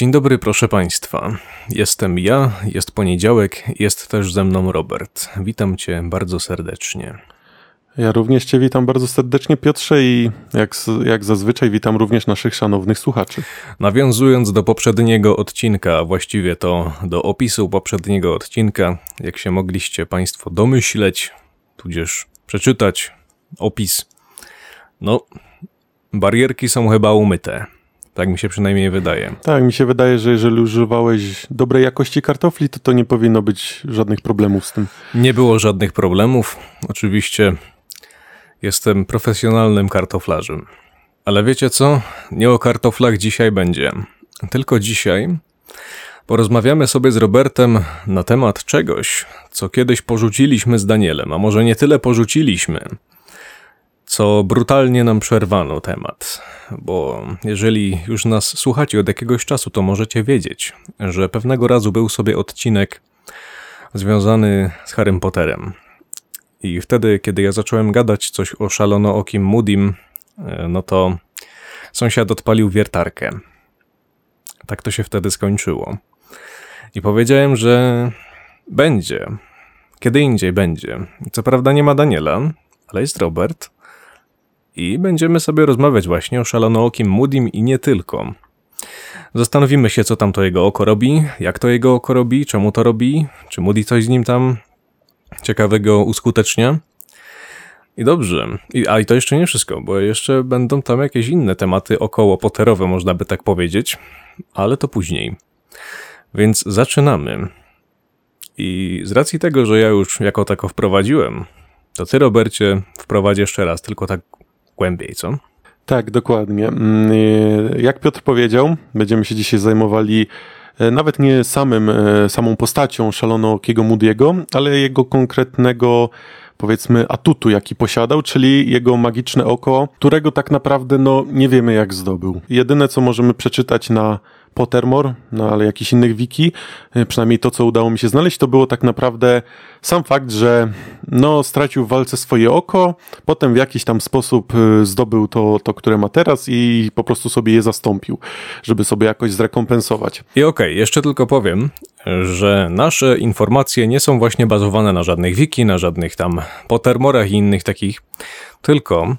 Dzień dobry, proszę Państwa. Jestem ja, jest poniedziałek, jest też ze mną Robert. Witam Cię bardzo serdecznie. Ja również Cię witam bardzo serdecznie, Piotrze, i jak, jak zazwyczaj witam również naszych szanownych słuchaczy. Nawiązując do poprzedniego odcinka, a właściwie to do opisu poprzedniego odcinka, jak się mogliście Państwo domyśleć, tudzież przeczytać opis, no, barierki są chyba umyte. Tak mi się przynajmniej wydaje. Tak, mi się wydaje, że jeżeli używałeś dobrej jakości kartofli, to to nie powinno być żadnych problemów z tym. Nie było żadnych problemów. Oczywiście jestem profesjonalnym kartoflarzem. Ale wiecie co? Nie o kartoflach dzisiaj będzie. Tylko dzisiaj porozmawiamy sobie z Robertem na temat czegoś, co kiedyś porzuciliśmy z Danielem, a może nie tyle porzuciliśmy, co brutalnie nam przerwano temat. Bo jeżeli już nas słuchacie od jakiegoś czasu, to możecie wiedzieć, że pewnego razu był sobie odcinek związany z Harrym Potterem. I wtedy, kiedy ja zacząłem gadać coś o szalonookim Moodim, e, no to sąsiad odpalił wiertarkę. Tak to się wtedy skończyło. I powiedziałem, że będzie. Kiedy indziej będzie. Co prawda nie ma Daniela, ale jest Robert. I będziemy sobie rozmawiać właśnie o szalonookim Moodim i nie tylko. Zastanowimy się, co tam to jego oko robi, jak to jego oko robi, czemu to robi, czy Moody coś z nim tam ciekawego uskutecznia. I dobrze. I, a i to jeszcze nie wszystko, bo jeszcze będą tam jakieś inne tematy około poterowe, można by tak powiedzieć, ale to później. Więc zaczynamy. I z racji tego, że ja już jako tako wprowadziłem, to ty, Robercie, wprowadź jeszcze raz, tylko tak głębiej, co? Tak, dokładnie. Mm, jak Piotr powiedział, będziemy się dzisiaj zajmowali e, nawet nie samym, e, samą postacią szalonokiego Moody'ego, ale jego konkretnego powiedzmy atutu, jaki posiadał, czyli jego magiczne oko, którego tak naprawdę no, nie wiemy jak zdobył. Jedyne co możemy przeczytać na Pottermore, no ale jakichś innych wiki, e, przynajmniej to, co udało mi się znaleźć, to było tak naprawdę sam fakt, że no, stracił w walce swoje oko, potem w jakiś tam sposób e, zdobył to, to które ma teraz i po prostu sobie je zastąpił, żeby sobie jakoś zrekompensować. I okej, okay, jeszcze tylko powiem, że nasze informacje nie są właśnie bazowane na żadnych wiki, na żadnych tam Pottermorach i innych takich, tylko...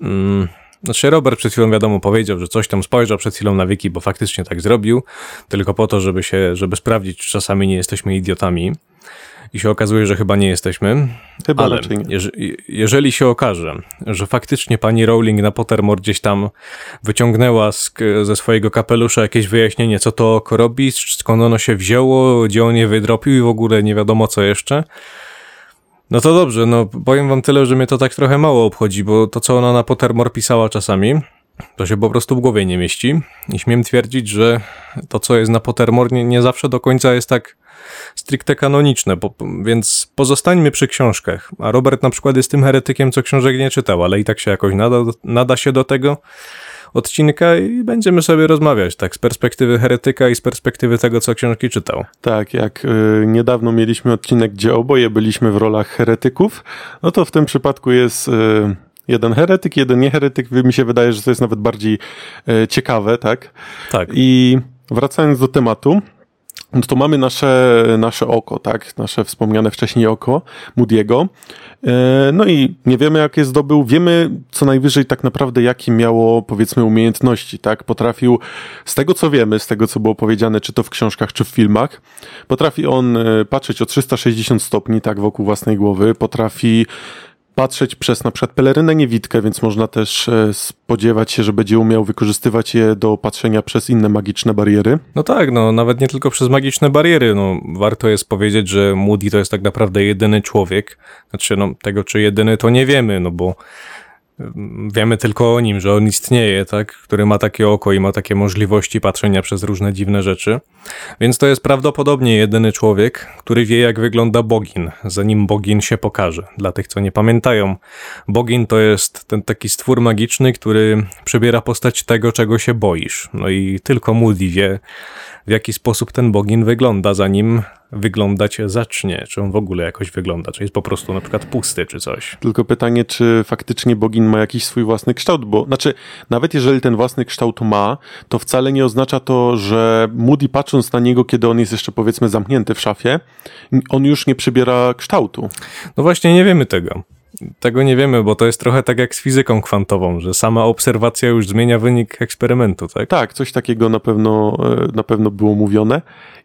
Mm, znaczy Robert przed chwilą wiadomo powiedział, że coś tam spojrzał przed chwilą na wiki, bo faktycznie tak zrobił, tylko po to, żeby się, żeby sprawdzić, czy czasami nie jesteśmy idiotami. I się okazuje, że chyba nie jesteśmy. Chyba Ale raczej nie. jeżeli się okaże, że faktycznie pani Rowling na Pottermore gdzieś tam wyciągnęła z, ze swojego kapelusza jakieś wyjaśnienie, co to oko robi, skąd ono się wzięło, gdzie on je wydropił i w ogóle nie wiadomo co jeszcze, no to dobrze, no powiem wam tyle, że mnie to tak trochę mało obchodzi, bo to co ona na Pottermore pisała czasami, to się po prostu w głowie nie mieści. I śmiem twierdzić, że to co jest na Pottermore nie, nie zawsze do końca jest tak stricte kanoniczne, bo, więc pozostańmy przy książkach. A Robert na przykład jest tym heretykiem, co książek nie czytał, ale i tak się jakoś nada, nada się do tego odcinka i będziemy sobie rozmawiać, tak, z perspektywy heretyka i z perspektywy tego, co książki czytał. Tak, jak y, niedawno mieliśmy odcinek, gdzie oboje byliśmy w rolach heretyków, no to w tym przypadku jest... Y, jeden heretyk, jeden nieheretyk. Mi się wydaje, że to jest nawet bardziej y, ciekawe, tak? Tak. I wracając do tematu, no to mamy nasze, nasze oko, tak? Nasze wspomniane wcześniej oko Moody'ego. E, no i nie wiemy, jak je zdobył. Wiemy co najwyżej tak naprawdę, jakie miało, powiedzmy, umiejętności, tak? Potrafił, z tego co wiemy, z tego co było powiedziane, czy to w książkach, czy w filmach, potrafi on e, patrzeć o 360 stopni, tak, wokół własnej głowy. Potrafi patrzeć przez na przykład pelerynę niewidkę, więc można też e, spodziewać się, że będzie umiał wykorzystywać je do patrzenia przez inne magiczne bariery. No tak, no nawet nie tylko przez magiczne bariery. No, warto jest powiedzieć, że Moody to jest tak naprawdę jedyny człowiek. Znaczy, no tego czy jedyny to nie wiemy, no bo wiemy tylko o nim, że on istnieje, tak? Który ma takie oko i ma takie możliwości patrzenia przez różne dziwne rzeczy. Więc to jest prawdopodobnie jedyny człowiek, który wie, jak wygląda Bogin, zanim Bogin się pokaże. Dla tych, co nie pamiętają, Bogin to jest ten taki stwór magiczny, który przybiera postać tego, czego się boisz. No i tylko Moody wie, w jaki sposób ten Bogin wygląda, zanim wyglądać zacznie, czy on w ogóle jakoś wygląda, czy jest po prostu na przykład pusty, czy coś. Tylko pytanie, czy faktycznie bogin ma jakiś swój własny kształt, bo znaczy, nawet jeżeli ten własny kształt ma, to wcale nie oznacza to, że Moody patrząc na niego, kiedy on jest jeszcze powiedzmy zamknięty w szafie, on już nie przybiera kształtu. No właśnie nie wiemy tego. Tego nie wiemy, bo to jest trochę tak jak z fizyką kwantową, że sama obserwacja już zmienia wynik eksperymentu, tak? Tak, coś takiego na pewno, e, na pewno było mówione.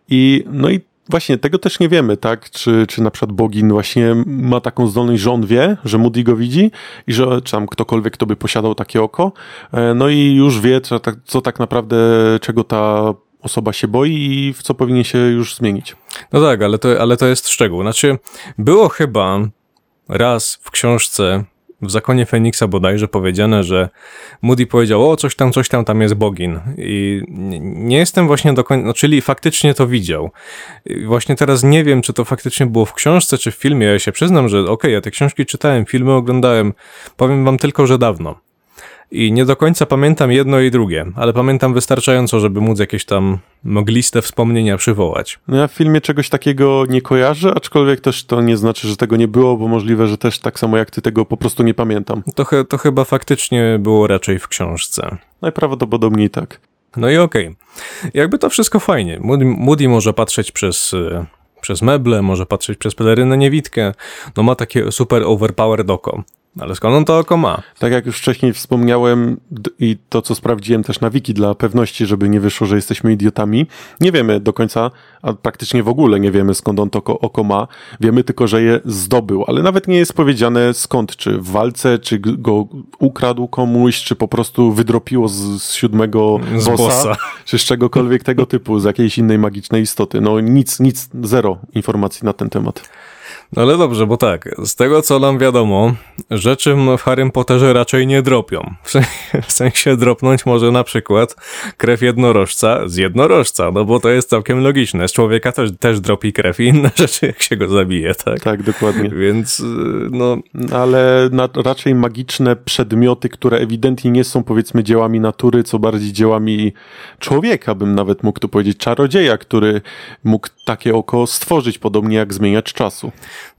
I no i właśnie tego też nie wiemy, tak? Czy, czy na przykład bogin właśnie ma taką zdolność, że on wie, że Moody go widzi i że czy tam ktokolwiek, kto by posiadał takie oko, e, no i już wie, co tak, co tak naprawdę, czego ta osoba się boi i w co powinien się już zmienić. No tak, ale to, ale to jest szczegół. Znaczy, było chyba raz w książce w Zakonie Feniksa bodajże powiedziane, że Moody powiedział, o coś tam, coś tam, tam jest bogin. I nie, jestem właśnie do końca, no, czyli faktycznie to widział. I właśnie teraz nie wiem, czy to faktycznie było w książce, czy w filmie. Ja się przyznam, że okej, okay, ja te książki czytałem, filmy oglądałem. Powiem wam tylko, że dawno. I nie do końca pamiętam jedno i drugie, ale pamiętam wystarczająco, żeby móc jakieś tam mogliste wspomnienia przywołać. No ja w filmie czegoś takiego nie kojarzę, aczkolwiek też to nie znaczy, że tego nie było, bo możliwe, że też tak samo jak ty tego po prostu nie pamiętam. To, to chyba faktycznie było raczej w książce. Najprawdopodobniej tak. No i okej. Okay. Jakby to wszystko fajnie. Moody, Moody może patrzeć przez y, przez meble, może patrzeć przez pelerynę niewidkę. No ma takie super overpowered oko. Ale skąd on to oko ma? Tak jak już wcześniej wspomniałem i to, co sprawdziłem też na wiki dla pewności, żeby nie wyszło, że jesteśmy idiotami, nie wiemy do końca, a praktycznie w ogóle nie wiemy skąd on to oko ma. Wiemy tylko, że je zdobył, ale nawet nie jest powiedziane skąd, czy w walce, czy go ukradł komuś, czy po prostu wydropiło z, z siódmego z bossa, bossa, czy z czegokolwiek tego typu, z jakiejś innej magicznej istoty. No nic, nic, zero informacji na ten temat. No ale dobrze, bo tak, z tego co nam wiadomo, rzeczy w Harrym Potterze raczej nie dropią. W sensie, w sensie dropnąć może na przykład krew jednorożca z jednorożca, no bo to jest całkiem logiczne. Z człowieka też, też dropi krew i inne rzeczy, jak się go zabije, tak? Tak, dokładnie. Więc, no... Ale na, raczej magiczne przedmioty, które ewidentnie nie są powiedzmy dziełami natury, co bardziej dziełami człowieka, bym nawet mógł tu powiedzieć, czarodzieja, który mógł takie oko stworzyć, podobnie jak zmieniać czasu.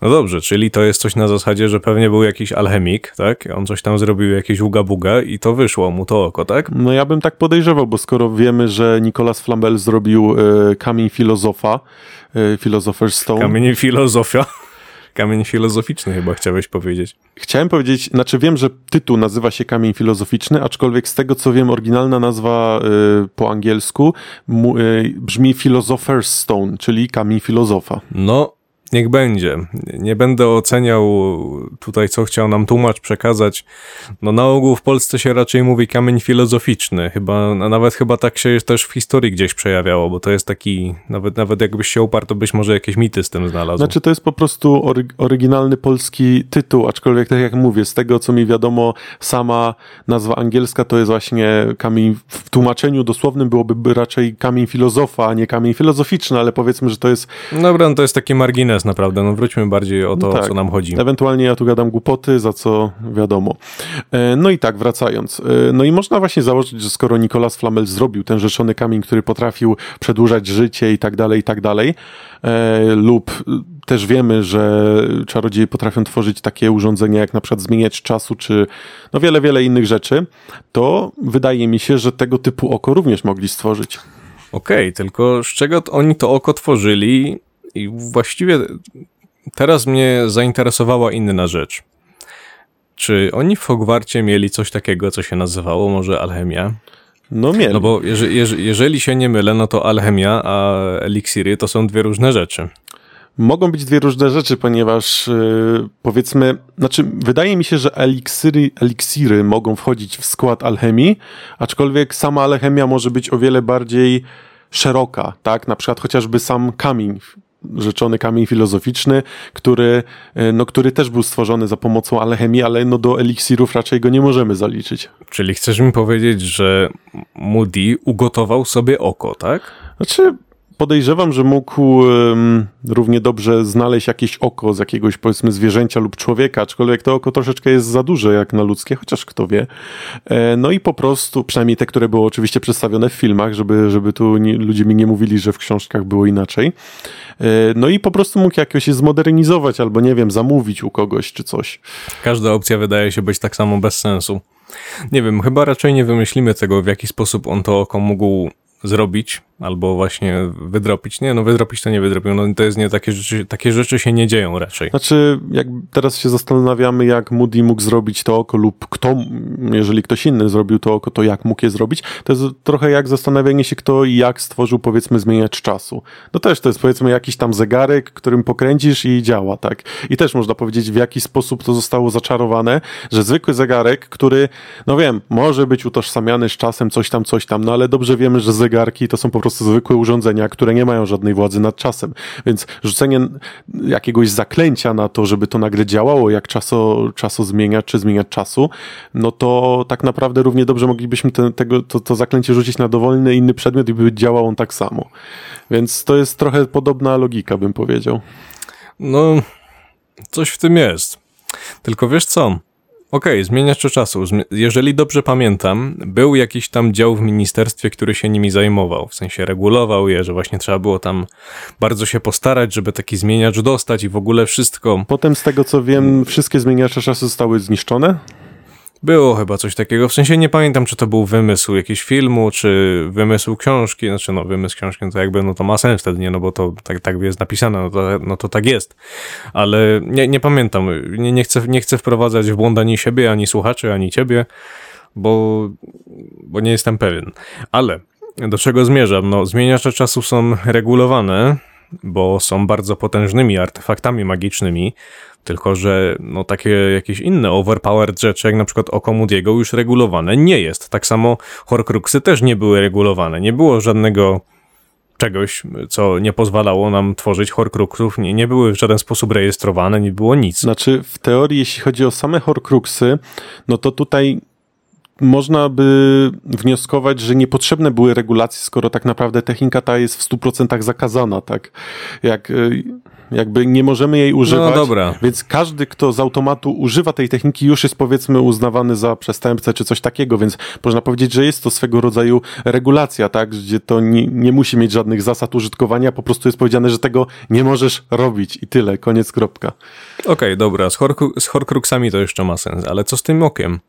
No dobrze, czyli to jest coś na zasadzie, że pewnie był jakiś alchemik, tak? On coś tam zrobił, jakieś uga-buga i to wyszło mu to oko, tak? No ja bym tak podejrzewał, bo skoro wiemy, że Nicolas Flamel zrobił e, kamień filozofa, e, Philosopher's Stone. Kamień filozofia. Kamień filozoficzny chyba chciałeś powiedzieć. Chciałem powiedzieć, znaczy wiem, że tytuł nazywa się Kamień Filozoficzny, aczkolwiek z tego co wiem, oryginalna nazwa y, po angielsku mu, y, brzmi Philosopher's Stone, czyli Kamień Filozofa. No, Niech będzie. Nie będę oceniał tutaj, co chciał nam tłumacz przekazać. No na ogół w Polsce się raczej mówi kamień filozoficzny. Chyba, nawet chyba tak się też w historii gdzieś przejawiało, bo to jest taki, nawet, nawet jakbyś się uparł, to byś może jakieś mity z tym znalazł. Znaczy to jest po prostu ory oryginalny polski tytuł, aczkolwiek tak jak mówię, z tego co mi wiadomo, sama nazwa angielska to jest właśnie kamień, w tłumaczeniu dosłownym byłoby raczej kamień filozofa, a nie kamień filozoficzny, ale powiedzmy, że to jest... Dobra, no to jest taki margines jest naprawdę. No wróćmy bardziej o to, no tak. co nam chodzi. Ewentualnie ja tu gadam głupoty, za co wiadomo. E, no i tak, wracając. E, no i można właśnie założyć, że skoro Nicolas Flamel zrobił ten rzeszony kamień, który potrafił przedłużać życie i tak dalej, i tak dalej, e, lub też wiemy, że czarodzieje potrafią tworzyć takie urządzenia, jak na przykład zmieniać czasu, czy no wiele, wiele innych rzeczy, to wydaje mi się, że tego typu oko również mogli stworzyć. Okej, okay, tylko z czego oni to oko tworzyli i właściwie teraz mnie zainteresowała inna rzecz. Czy oni w Hogwarcie mieli coś takiego, co się nazywało może alchemia? No mieli. No bo jeżeli, jeżeli się nie mylę, no to alchemia, a eliksiry to są dwie różne rzeczy. Mogą być dwie różne rzeczy, ponieważ yy, powiedzmy, znaczy wydaje mi się, że eliksiry, eliksiry mogą wchodzić w skład alchemii, aczkolwiek sama alchemia może być o wiele bardziej szeroka, tak? Na przykład chociażby sam kamień rzeczony kamień filozoficzny, który, e, no, który też był stworzony za pomocą alchemii, ale no, do eliksirów raczej go nie możemy zaliczyć. Czyli chcesz mi powiedzieć, że Moody ugotował sobie oko, tak? Znaczy, podejrzewam, że mógł um, równie dobrze znaleźć jakieś oko z jakiegoś powiedzmy zwierzęcia lub człowieka, aczkolwiek to oko troszeczkę jest za duże jak na ludzkie, chociaż kto wie. E, no i po prostu, przynajmniej te, które było oczywiście przedstawione w filmach, żeby, żeby tu nie, ludzie mi nie mówili, że w książkach było inaczej. E, no i po prostu mógł jakoś je zmodernizować albo nie wiem, zamówić u kogoś czy coś. Każda opcja wydaje się być tak samo bez sensu. Nie wiem, chyba raczej nie wymyślimy tego, w jaki sposób on to oko mógł zrobić, albo właśnie wydropić. Nie, no wydropić to nie wydropił, no to jest nie, takie rzeczy, takie rzeczy się nie dzieją raczej. Znaczy, jak teraz się zastanawiamy, jak Moody mógł zrobić to oko lub kto, jeżeli ktoś inny zrobił to oko, to jak mógł je zrobić, to jest trochę jak zastanawianie się, kto i jak stworzył, powiedzmy, zmieniacz czasu. No też to jest, powiedzmy, jakiś tam zegarek, którym pokręcisz i działa, tak? I też można powiedzieć, w jaki sposób to zostało zaczarowane, że zwykły zegarek, który, no wiem, może być utożsamiany z czasem, coś tam, coś tam, no ale dobrze wiemy, że zegarki to są po prostu zwykłe urządzenia, które nie mają żadnej władzy nad czasem. Więc rzucenie jakiegoś zaklęcia na to, żeby to nagle działało, jak czaso, czaso zmieniać, czy zmieniać czasu, no to tak naprawdę równie dobrze moglibyśmy te, tego, to, to zaklęcie rzucić na dowolny inny przedmiot i by działał on tak samo. Więc to jest trochę podobna logika, bym powiedział. No, coś w tym jest. Tylko wiesz co? Okej, okay, czasu. Jeżeli dobrze pamiętam, był jakiś tam dział w ministerstwie, który się nimi zajmował, w sensie regulował je, że właśnie trzeba było tam bardzo się postarać, żeby taki zmieniacz dostać i w ogóle wszystko. Potem z tego co wiem, wszystkie zmieniacze czasu zostały zniszczone? Było chyba coś takiego. W sensie nie pamiętam, czy to był wymysł jakiegoś filmu, czy wymysł książki. Znaczy, no, wymysł książki, no to jakby, no to ma sens wtedy, nie? No bo to tak, tak jest napisane, no to, no to tak jest. Ale nie, nie pamiętam. Nie, nie, chcę, nie chcę wprowadzać w błąd ani siebie, ani słuchaczy, ani ciebie, bo, bo nie jestem pewien. Ale do czego zmierzam? No, zmieniacze czasu są regulowane, bo są bardzo potężnymi artefaktami magicznymi, tylko, że no takie jakieś inne overpowered rzeczy, jak na przykład oko Moody'ego już regulowane nie jest. Tak samo Horcruxy też nie były regulowane. Nie było żadnego czegoś, co nie pozwalało nam tworzyć Horcruxów, nie, nie były w żaden sposób rejestrowane, nie było nic. Znaczy, w teorii, jeśli chodzi o same Horcruxy, no to tutaj można by wnioskować, że niepotrzebne były regulacje, skoro tak naprawdę technika ta jest w 100% zakazana, tak? Jak y, jakby nie możemy jej używać. No dobra. Więc każdy, kto z automatu używa tej techniki, już jest powiedzmy uznawany za przestępcę czy coś takiego, więc można powiedzieć, że jest to swego rodzaju regulacja, tak? Gdzie to nie, nie musi mieć żadnych zasad użytkowania, po prostu jest powiedziane, że tego nie możesz robić i tyle, koniec, kropka. Okej, okay, dobra, z, Horcru z Horcruxami to jeszcze ma sens, ale co z tym okiem?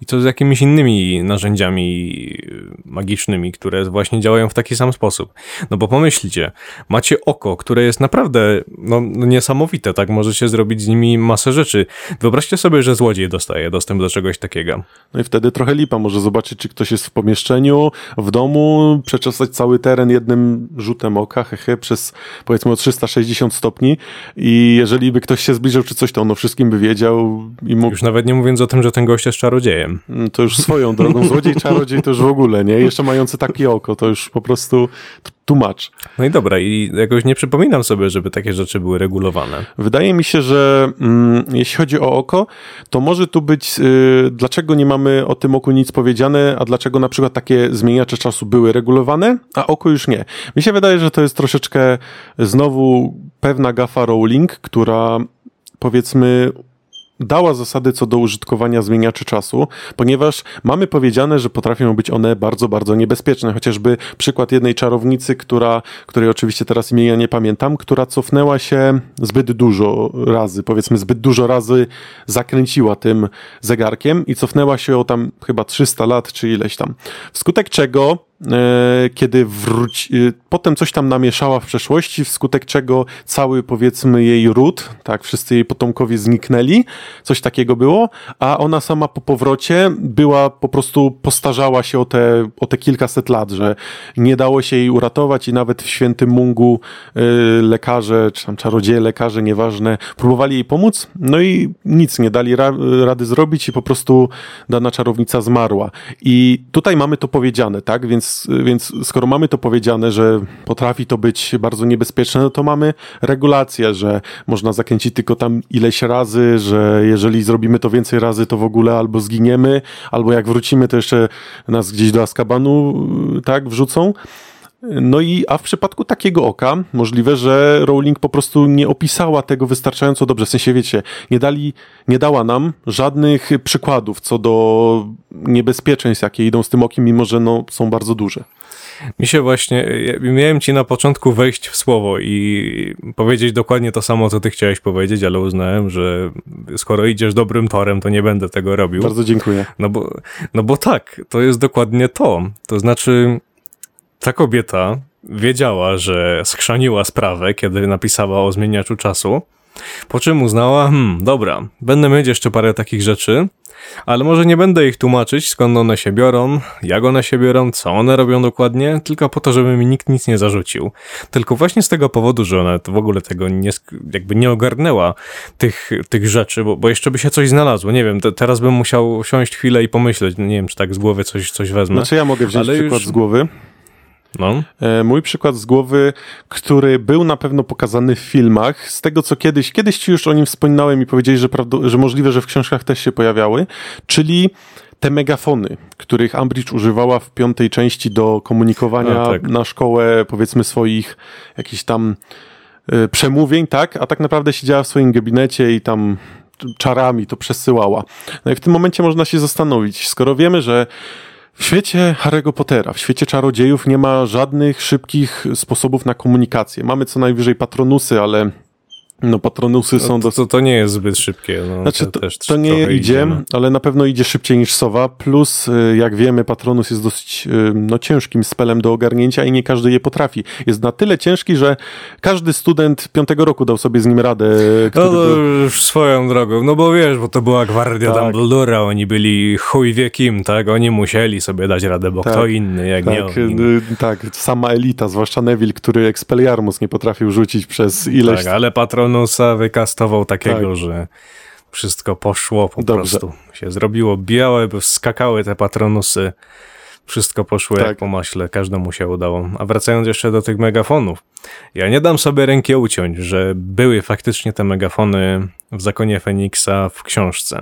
I to z jakimiś innymi narzędziami magicznymi, które właśnie działają w taki sam sposób. No bo pomyślcie, macie oko, które jest naprawdę no, no, niesamowite, tak? Możecie zrobić z nimi masę rzeczy. Wyobraźcie sobie, że złodziej dostaje dostęp do czegoś takiego. No i wtedy trochę lipa, może zobaczyć, czy ktoś jest w pomieszczeniu, w domu, przeczesać cały teren jednym rzutem oka, hehe, przez powiedzmy o 360 stopni i jeżeli by ktoś się zbliżył czy coś, to on o wszystkim by wiedział i mógł... Już nawet nie mówiąc o tym, że ten gość jest czarodziejem czarodziejem. Mm, to już swoją drogą. Złodziej, czarodziej to już w ogóle, nie? Jeszcze mający takie oko, to już po prostu tłumacz. No i dobra, i jakoś nie przypominam sobie, żeby takie rzeczy były regulowane. Wydaje mi się, że mm, jeśli chodzi o oko, to może tu być, y, dlaczego nie mamy o tym oku nic powiedziane, a dlaczego na przykład takie zmieniacze czasu były regulowane, a oko już nie. Mi się wydaje, że to jest troszeczkę znowu pewna gafa Rowling, która powiedzmy dała zasady co do użytkowania zmieniaczy czasu, ponieważ mamy powiedziane, że potrafią być one bardzo, bardzo niebezpieczne. Chociażby przykład jednej czarownicy, która, której oczywiście teraz imienia nie pamiętam, która cofnęła się zbyt dużo razy, powiedzmy zbyt dużo razy zakręciła tym zegarkiem i cofnęła się o tam chyba 300 lat, czy ileś tam. Wskutek czego kiedy wróci, e, potem coś tam namieszała w przeszłości, wskutek czego cały powiedzmy jej ród, tak, wszyscy jej potomkowie zniknęli, coś takiego było, a ona sama po powrocie była po prostu postarzała się o te, o te kilkaset lat, że nie dało się jej uratować i nawet w świętym Mungu y, lekarze, czy tam czarodzieje, lekarze, nieważne, próbowali jej pomóc, no i nic nie dali ra rady zrobić i po prostu dana czarownica zmarła. I tutaj mamy to powiedziane, tak, więc więc, skoro mamy to powiedziane, że potrafi to być bardzo niebezpieczne, no to mamy regulację, że można zakręcić tylko tam ileś razy, że jeżeli zrobimy to więcej razy, to w ogóle albo zginiemy, albo jak wrócimy, to jeszcze nas gdzieś do Azkabanu tak wrzucą. No i, a w przypadku takiego oka, możliwe, że Rowling po prostu nie opisała tego wystarczająco dobrze. W sensie, wiecie, nie dali, nie dała nam żadnych przykładów co do niebezpieczeństw, jakie idą z tym okiem, mimo że no, są bardzo duże. Mi się właśnie, ja miałem ci na początku wejść w słowo i powiedzieć dokładnie to samo, co ty chciałeś powiedzieć, ale uznałem, że skoro idziesz dobrym torem, to nie będę tego robił. Bardzo dziękuję. No bo, no bo tak, to jest dokładnie to. To znaczy, ta kobieta wiedziała, że skrzaniła sprawę, kiedy napisała o zmieniaczu czasu, po czym uznała, hmm, dobra, będę mieć jeszcze parę takich rzeczy, ale może nie będę ich tłumaczyć, skąd one się biorą, jak one się biorą, co one robią dokładnie, tylko po to, żeby mi nikt nic nie zarzucił. Tylko właśnie z tego powodu, że ona w ogóle tego nie, jakby nie ogarnęła tych, tych rzeczy, bo, bo jeszcze by się coś znalazło. Nie wiem, te, teraz bym musiał siąść chwilę i pomyśleć, nie wiem, czy tak z głowy coś, coś wezmę. Znaczy ja mogę wziąć ale przykład już... z głowy. No. E, mój przykład z głowy, który był na pewno pokazany w filmach, z tego co kiedyś, kiedyś ci już o nim wspominałem i powiedzieli, że, że możliwe, że w książkach też się pojawiały, czyli te megafony, których Ambridge używała w piątej części do komunikowania tak. na szkołę, powiedzmy, swoich jakichś tam y, przemówień, tak? A tak naprawdę siedziała w swoim gabinecie i tam czarami to przesyłała. No i w tym momencie można się zastanowić, skoro wiemy, że w świecie Harry'ego Pottera, w świecie czarodziejów nie ma żadnych szybkich sposobów na komunikację. Mamy co najwyżej patronusy, ale no patronusy są... No, to, to, to nie jest zbyt szybkie. No, znaczy to, to, to nie idzie, no. ale na pewno idzie szybciej niż sowa, plus y, jak wiemy patronus jest dosyć y, no, ciężkim spelem do ogarnięcia i nie każdy je potrafi. Jest na tyle ciężki, że każdy student piątego roku dał sobie z nim radę. No to już swoją drogą, no bo wiesz, bo to była gwardia tak. Dumbledora, oni byli chuj wie kim, tak? Oni musieli sobie dać radę, bo tak, kto inny, jak tak, nie oni. Y, tak, sama elita, zwłaszcza Neville, który Expelliarmus nie potrafił rzucić przez ileś... Tak, ale patron Kronosa wykastował takiego, tak. że wszystko poszło po Dobrze. prostu. Się zrobiło białe, skakały te patronusy. Wszystko poszło tak. jak po maśle, każdemu się udało. A wracając jeszcze do tych megafonów. Ja nie dam sobie ręki uciąć, że były faktycznie te megafony w Zakonie Feniksa w książce.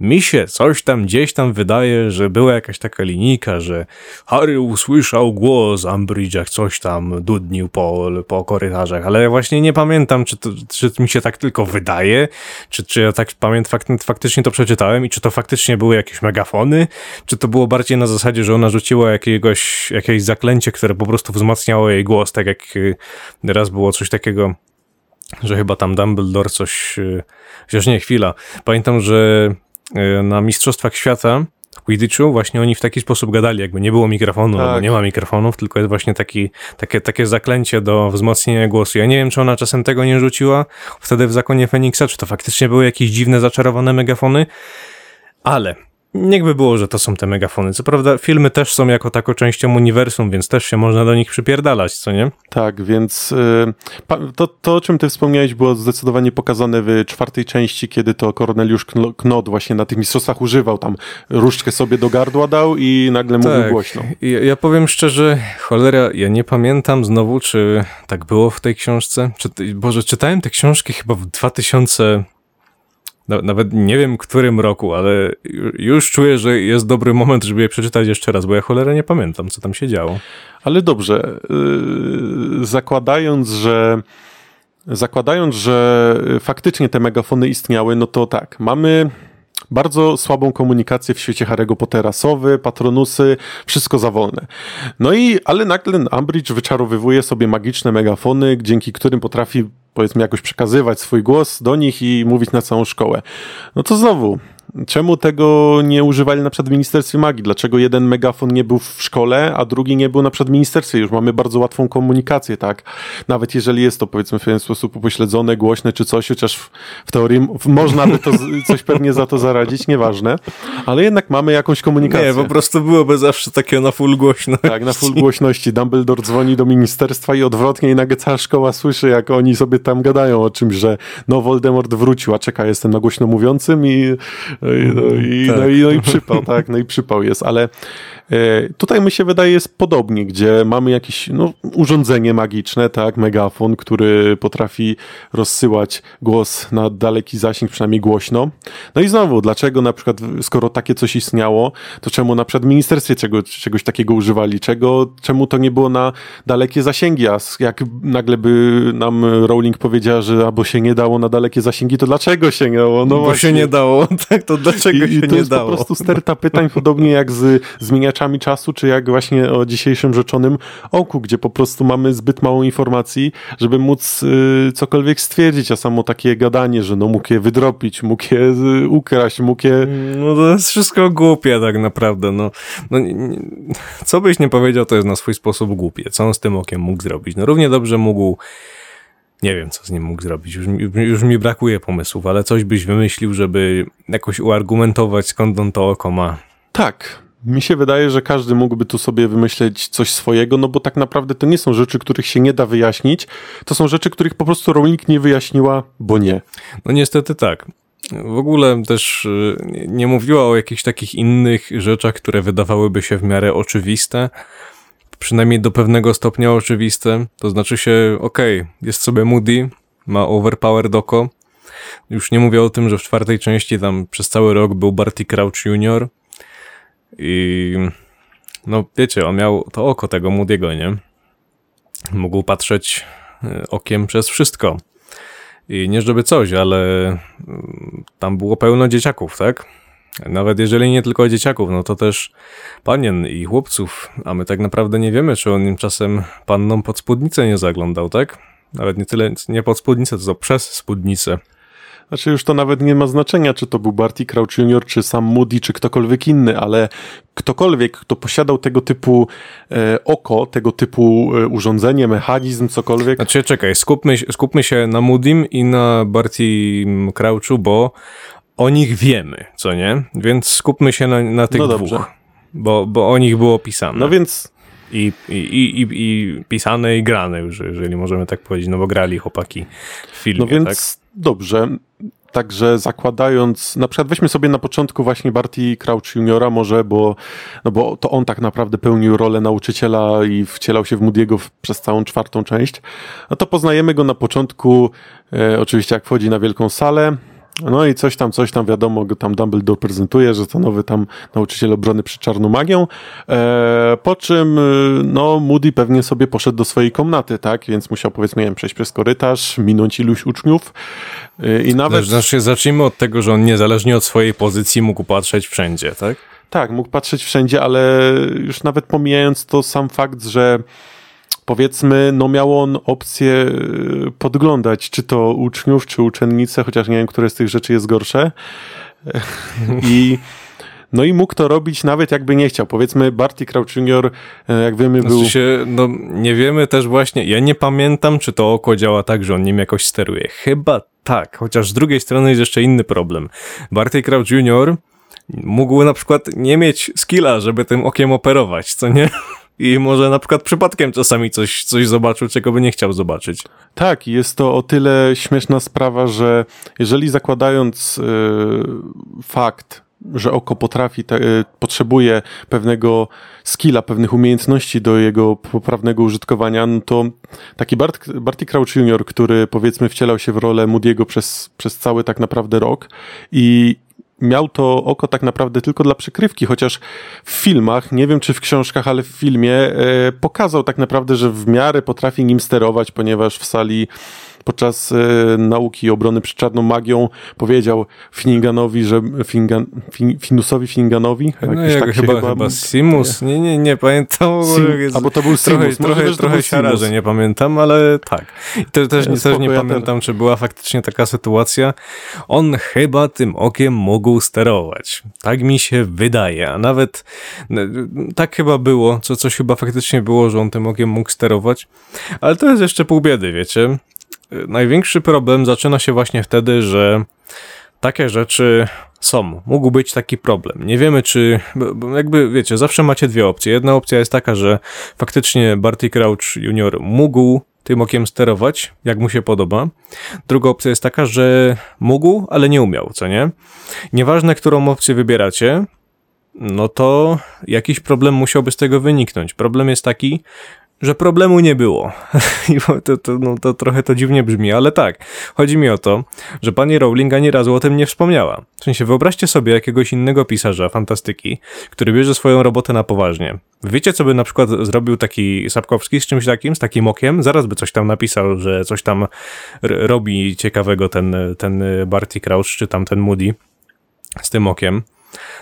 Mi się coś tam gdzieś tam wydaje, że była jakaś taka linijka, że Harry usłyszał głos Umbridge, jak coś tam dudnił po, po korytarzach, ale właśnie nie pamiętam, czy, to, czy mi się tak tylko wydaje, czy, czy ja tak pamiętam, faktycznie to przeczytałem i czy to faktycznie były jakieś megafony, czy to było bardziej na zasadzie, że ona rzuciła jakiegoś, jakieś zaklęcie, które po prostu wzmacniało jej głos, tak jak y, raz było coś takiego, że chyba tam Dumbledore coś... Y, chociaż nie, chwila. Pamiętam, że y, na Mistrzostwach Świata w Quidditchu właśnie oni w taki sposób gadali, jakby nie było mikrofonu, tak. nie ma mikrofonów, tylko jest właśnie taki, takie, takie zaklęcie do wzmocnienia głosu. Ja nie wiem, czy ona czasem tego nie rzuciła wtedy w Zakonie Feniksa, czy to faktycznie były jakieś dziwne, zaczarowane megafony, ale Niechby było, że to są te megafony. Co prawda, filmy też są jako taką częścią uniwersum, więc też się można do nich przypierdalać, co nie? Tak, więc y, to, to, o czym ty wspomniałeś, było zdecydowanie pokazane w czwartej części, kiedy to Korneliusz Knot właśnie na tych mistrzostwach używał tam różdżkę sobie do gardła dał i nagle tak. mówił głośno. Ja, ja powiem szczerze, cholera, ja nie pamiętam znowu, czy tak było w tej książce. Czy, Boże, czytałem te książki chyba w 2000 nawet nie wiem, którym roku, ale już czuję, że jest dobry moment, żeby je przeczytać jeszcze raz, bo ja cholerę nie pamiętam, co tam się działo. Ale dobrze, yy, zakładając, że zakładając, że faktycznie te megafony istniały, no to tak, mamy bardzo słabą komunikację w świecie Harry'ego Pottera. Sowy, patronusy, wszystko za wolne. No i, ale nagle Umbridge wyczarowywuje sobie magiczne megafony, dzięki którym potrafi powiedzmy jakoś przekazywać swój głos do nich i mówić na całą szkołę. No to znowu, Czemu tego nie używali na przykład w Ministerstwie Magii? Dlaczego jeden megafon nie był w szkole, a drugi nie był na przykład w ministerstwie? Już mamy bardzo łatwą komunikację, tak? Nawet jeżeli jest to powiedzmy w pewien sposób upośledzone, głośne czy coś, chociaż w, w teorii można by to coś pewnie za to zaradzić, nieważne, ale jednak mamy jakąś komunikację. Nie, po prostu byłoby zawsze takie na full głośności. Tak, na full głośności. Dumbledore dzwoni do ministerstwa i odwrotnie i nagle cała szkoła słyszy, jak oni sobie tam gadają o czymś, że no Voldemort wrócił, a czeka, jestem na głośno mówiącym i No i, no, i, Tak. no, i, no i przypał, tak, no i przypał jest, ale tutaj mi się wydaje jest podobnie, gdzie mamy jakieś no, urządzenie magiczne, tak, megafon, który potrafi rozsyłać głos na daleki zasięg, przynajmniej głośno. No i znowu, dlaczego na przykład, skoro takie coś istniało, to czemu na przykład ministerstwie czego, czegoś takiego używali? Czego, czemu to nie było na dalekie zasięgi? A jak nagle by nam Rowling powiedziała, że albo się nie dało na dalekie zasięgi, to dlaczego się nie dało? No Bo właśnie. się nie dało, tak, to dlaczego I, się i to nie jest dało? po prostu sterta pytań, podobnie jak z zmieniaczami czasu, czy jak właśnie o dzisiejszym rzeczonym oku, gdzie po prostu mamy zbyt mało informacji, żeby móc y, cokolwiek stwierdzić, a samo takie gadanie, że no mógł je wydropić, mógł je y, ukraść, mógł je... No to jest wszystko głupie tak naprawdę, no. no nie, nie, co byś nie powiedział, to jest na swój sposób głupie. Co on z tym okiem mógł zrobić? No równie dobrze mógł, nie wiem co z nim mógł zrobić, już, już mi brakuje pomysłów, ale coś byś wymyślił, żeby jakoś uargumentować skąd on to oko ma. Tak, mi się wydaje, że każdy mógłby tu sobie wymyśleć coś swojego, no bo tak naprawdę to nie są rzeczy, których się nie da wyjaśnić, to są rzeczy, których po prostu Rowling nie wyjaśniła, bo nie. No niestety tak. W ogóle też y, nie- mówiła o jakichś takich innych rzeczach, które wydawałyby się w miarę oczywiste, przynajmniej do pewnego stopnia oczywiste. To znaczy się, okej, jest sobie Moody, ma overpowered oko. Już nie mówię o tym, że w czwartej części tam przez cały rok był Barty Crouch Jr. I no wiecie, on miał to oko tego Moody'ego, nie? Mógł patrzeć y, okiem przez wszystko. I nie żeby coś, ale mm, tam było pełno dzieciaków, tak? Nawet jeżeli nie tylko dzieciaków, no to też panien i chłopców, a my tak naprawdę nie wiemy, czy on im czasem pannom pod spódnicę nie zaglądał, tak? Nawet nie tyle, nie pod spódnicę, to przez spódnicę. Znaczy już to nawet nie ma znaczenia, czy to był Barty Crouch Jr., czy sam Moody, czy ktokolwiek inny, ale ktokolwiek, kto posiadał tego typu e, oko, tego typu e, urządzenie, mechanizm, cokolwiek, Znaczy, czekaj, skupmy, się- skupmy się na Moodim i na Barty Crouchu, bo o nich wiemy, co nie? Więc skupmy się na, na tych No dwóch. Bo, bo o nich było pisane. no więc I, i, i, i, pisane i grane już, jeżeli możemy tak powiedzieć, no bo grali chłopaki w filmie, No więc tak? dobrze. Także zakładając, na przykład weźmy sobie na początku właśnie Barty Crouch Juniora może, bo, no bo to on tak naprawdę pełnił rolę nauczyciela i wcielał się w Moody'ego przez całą czwartą część. No to poznajemy go na początku, e, oczywiście jak wchodzi na wielką salę, no i coś tam, coś tam, wiadomo, go tam Dumbledore prezentuje, że to nowy tam nauczyciel obrony przed czarną magią, e, po czym, y, no, Moody pewnie sobie poszedł do swojej komnaty, tak, więc musiał, powiedzmy, nie wiem, przejść przez korytarz, minąć iluś uczniów. Y, i nawet... Znaczy, zacznijmy od tego, że on niezależnie od swojej pozycji mógł patrzeć wszędzie, tak? Tak, mógł patrzeć wszędzie, ale już nawet pomijając to sam fakt, że powiedzmy, no miał on opcję y, podglądać, czy to uczniów, czy uczennice, chociaż nie wiem, które z tych rzeczy jest gorsze. I no i mógł to robić nawet jakby nie chciał. Powiedzmy, Barty Crouch Jr., e, jak wiemy, był... Znaczy się, no nie wiemy też właśnie, ja nie pamiętam, czy to oko działa tak, że on nim jakoś steruje. Chyba tak, chociaż z drugiej strony jest jeszcze inny problem. Barty Crouch Jr. mógł na przykład nie mieć skilla, żeby tym okiem operować, co nie? I może na przykład przypadkiem czasami coś, coś zobaczył, czego by nie chciał zobaczyć. Tak, jest to o tyle śmieszna sprawa, że jeżeli zakładając y, fakt, że oko potrafi, te, y, potrzebuje pewnego skilla, pewnych umiejętności do jego poprawnego użytkowania, no to taki Bart, Barty Crouch Jr., który powiedzmy wcielał się w rolę Moody'ego przez, przez cały tak naprawdę rok i miał to oko tak naprawdę tylko dla przykrywki, chociaż w filmach, nie wiem czy w książkach, ale w filmie e, pokazał tak naprawdę, że w miarę potrafi nim sterować, ponieważ w sali podczas e, nauki obrony przed czarną magią powiedział Finneganowi, że Fingan, fin, Finusowi Finneganowi, No jak tak chyba, chyba Simus, nie, nie, nie pamiętam. Sim, albo to był trochę, Simus, trochę, możliwe, że to trochę siara, że nie pamiętam, ale tak. I to, też, E, też spoko, nie ja pamiętam, czy była faktycznie taka sytuacja. On chyba tym okiem mógł sterować. Tak mi się wydaje, a nawet tak chyba było, co, coś chyba faktycznie było, że on tym okiem mógł sterować. Ale to jest jeszcze pół biedy, wiecie. Największy problem zaczyna się właśnie wtedy, że takie rzeczy są. Mógł być taki problem. Nie wiemy, czy. Jakby wiecie, zawsze macie dwie opcje. Jedna opcja jest taka, że faktycznie Barty Crouch Jr. mógł tym okiem sterować, jak mu się podoba. Druga opcja jest taka, że mógł, ale nie umiał, co nie? Nieważne, którą opcję wybieracie, no to jakiś problem musiałby z tego wyniknąć. Problem jest taki, że problemu nie było. I to, to, no, to trochę to dziwnie brzmi, ale tak. Chodzi mi o to, że pani Rowling ani razu o tym nie wspomniała. W sensie, wyobraźcie sobie jakiegoś innego pisarza fantastyki, który bierze swoją robotę na poważnie. Wiecie, co by na przykład zrobił taki Sapkowski z czymś takim, z takim okiem? Zaraz by coś tam napisał, że coś tam robi ciekawego ten, ten Barty Crouch, czy tam ten Moody z tym okiem.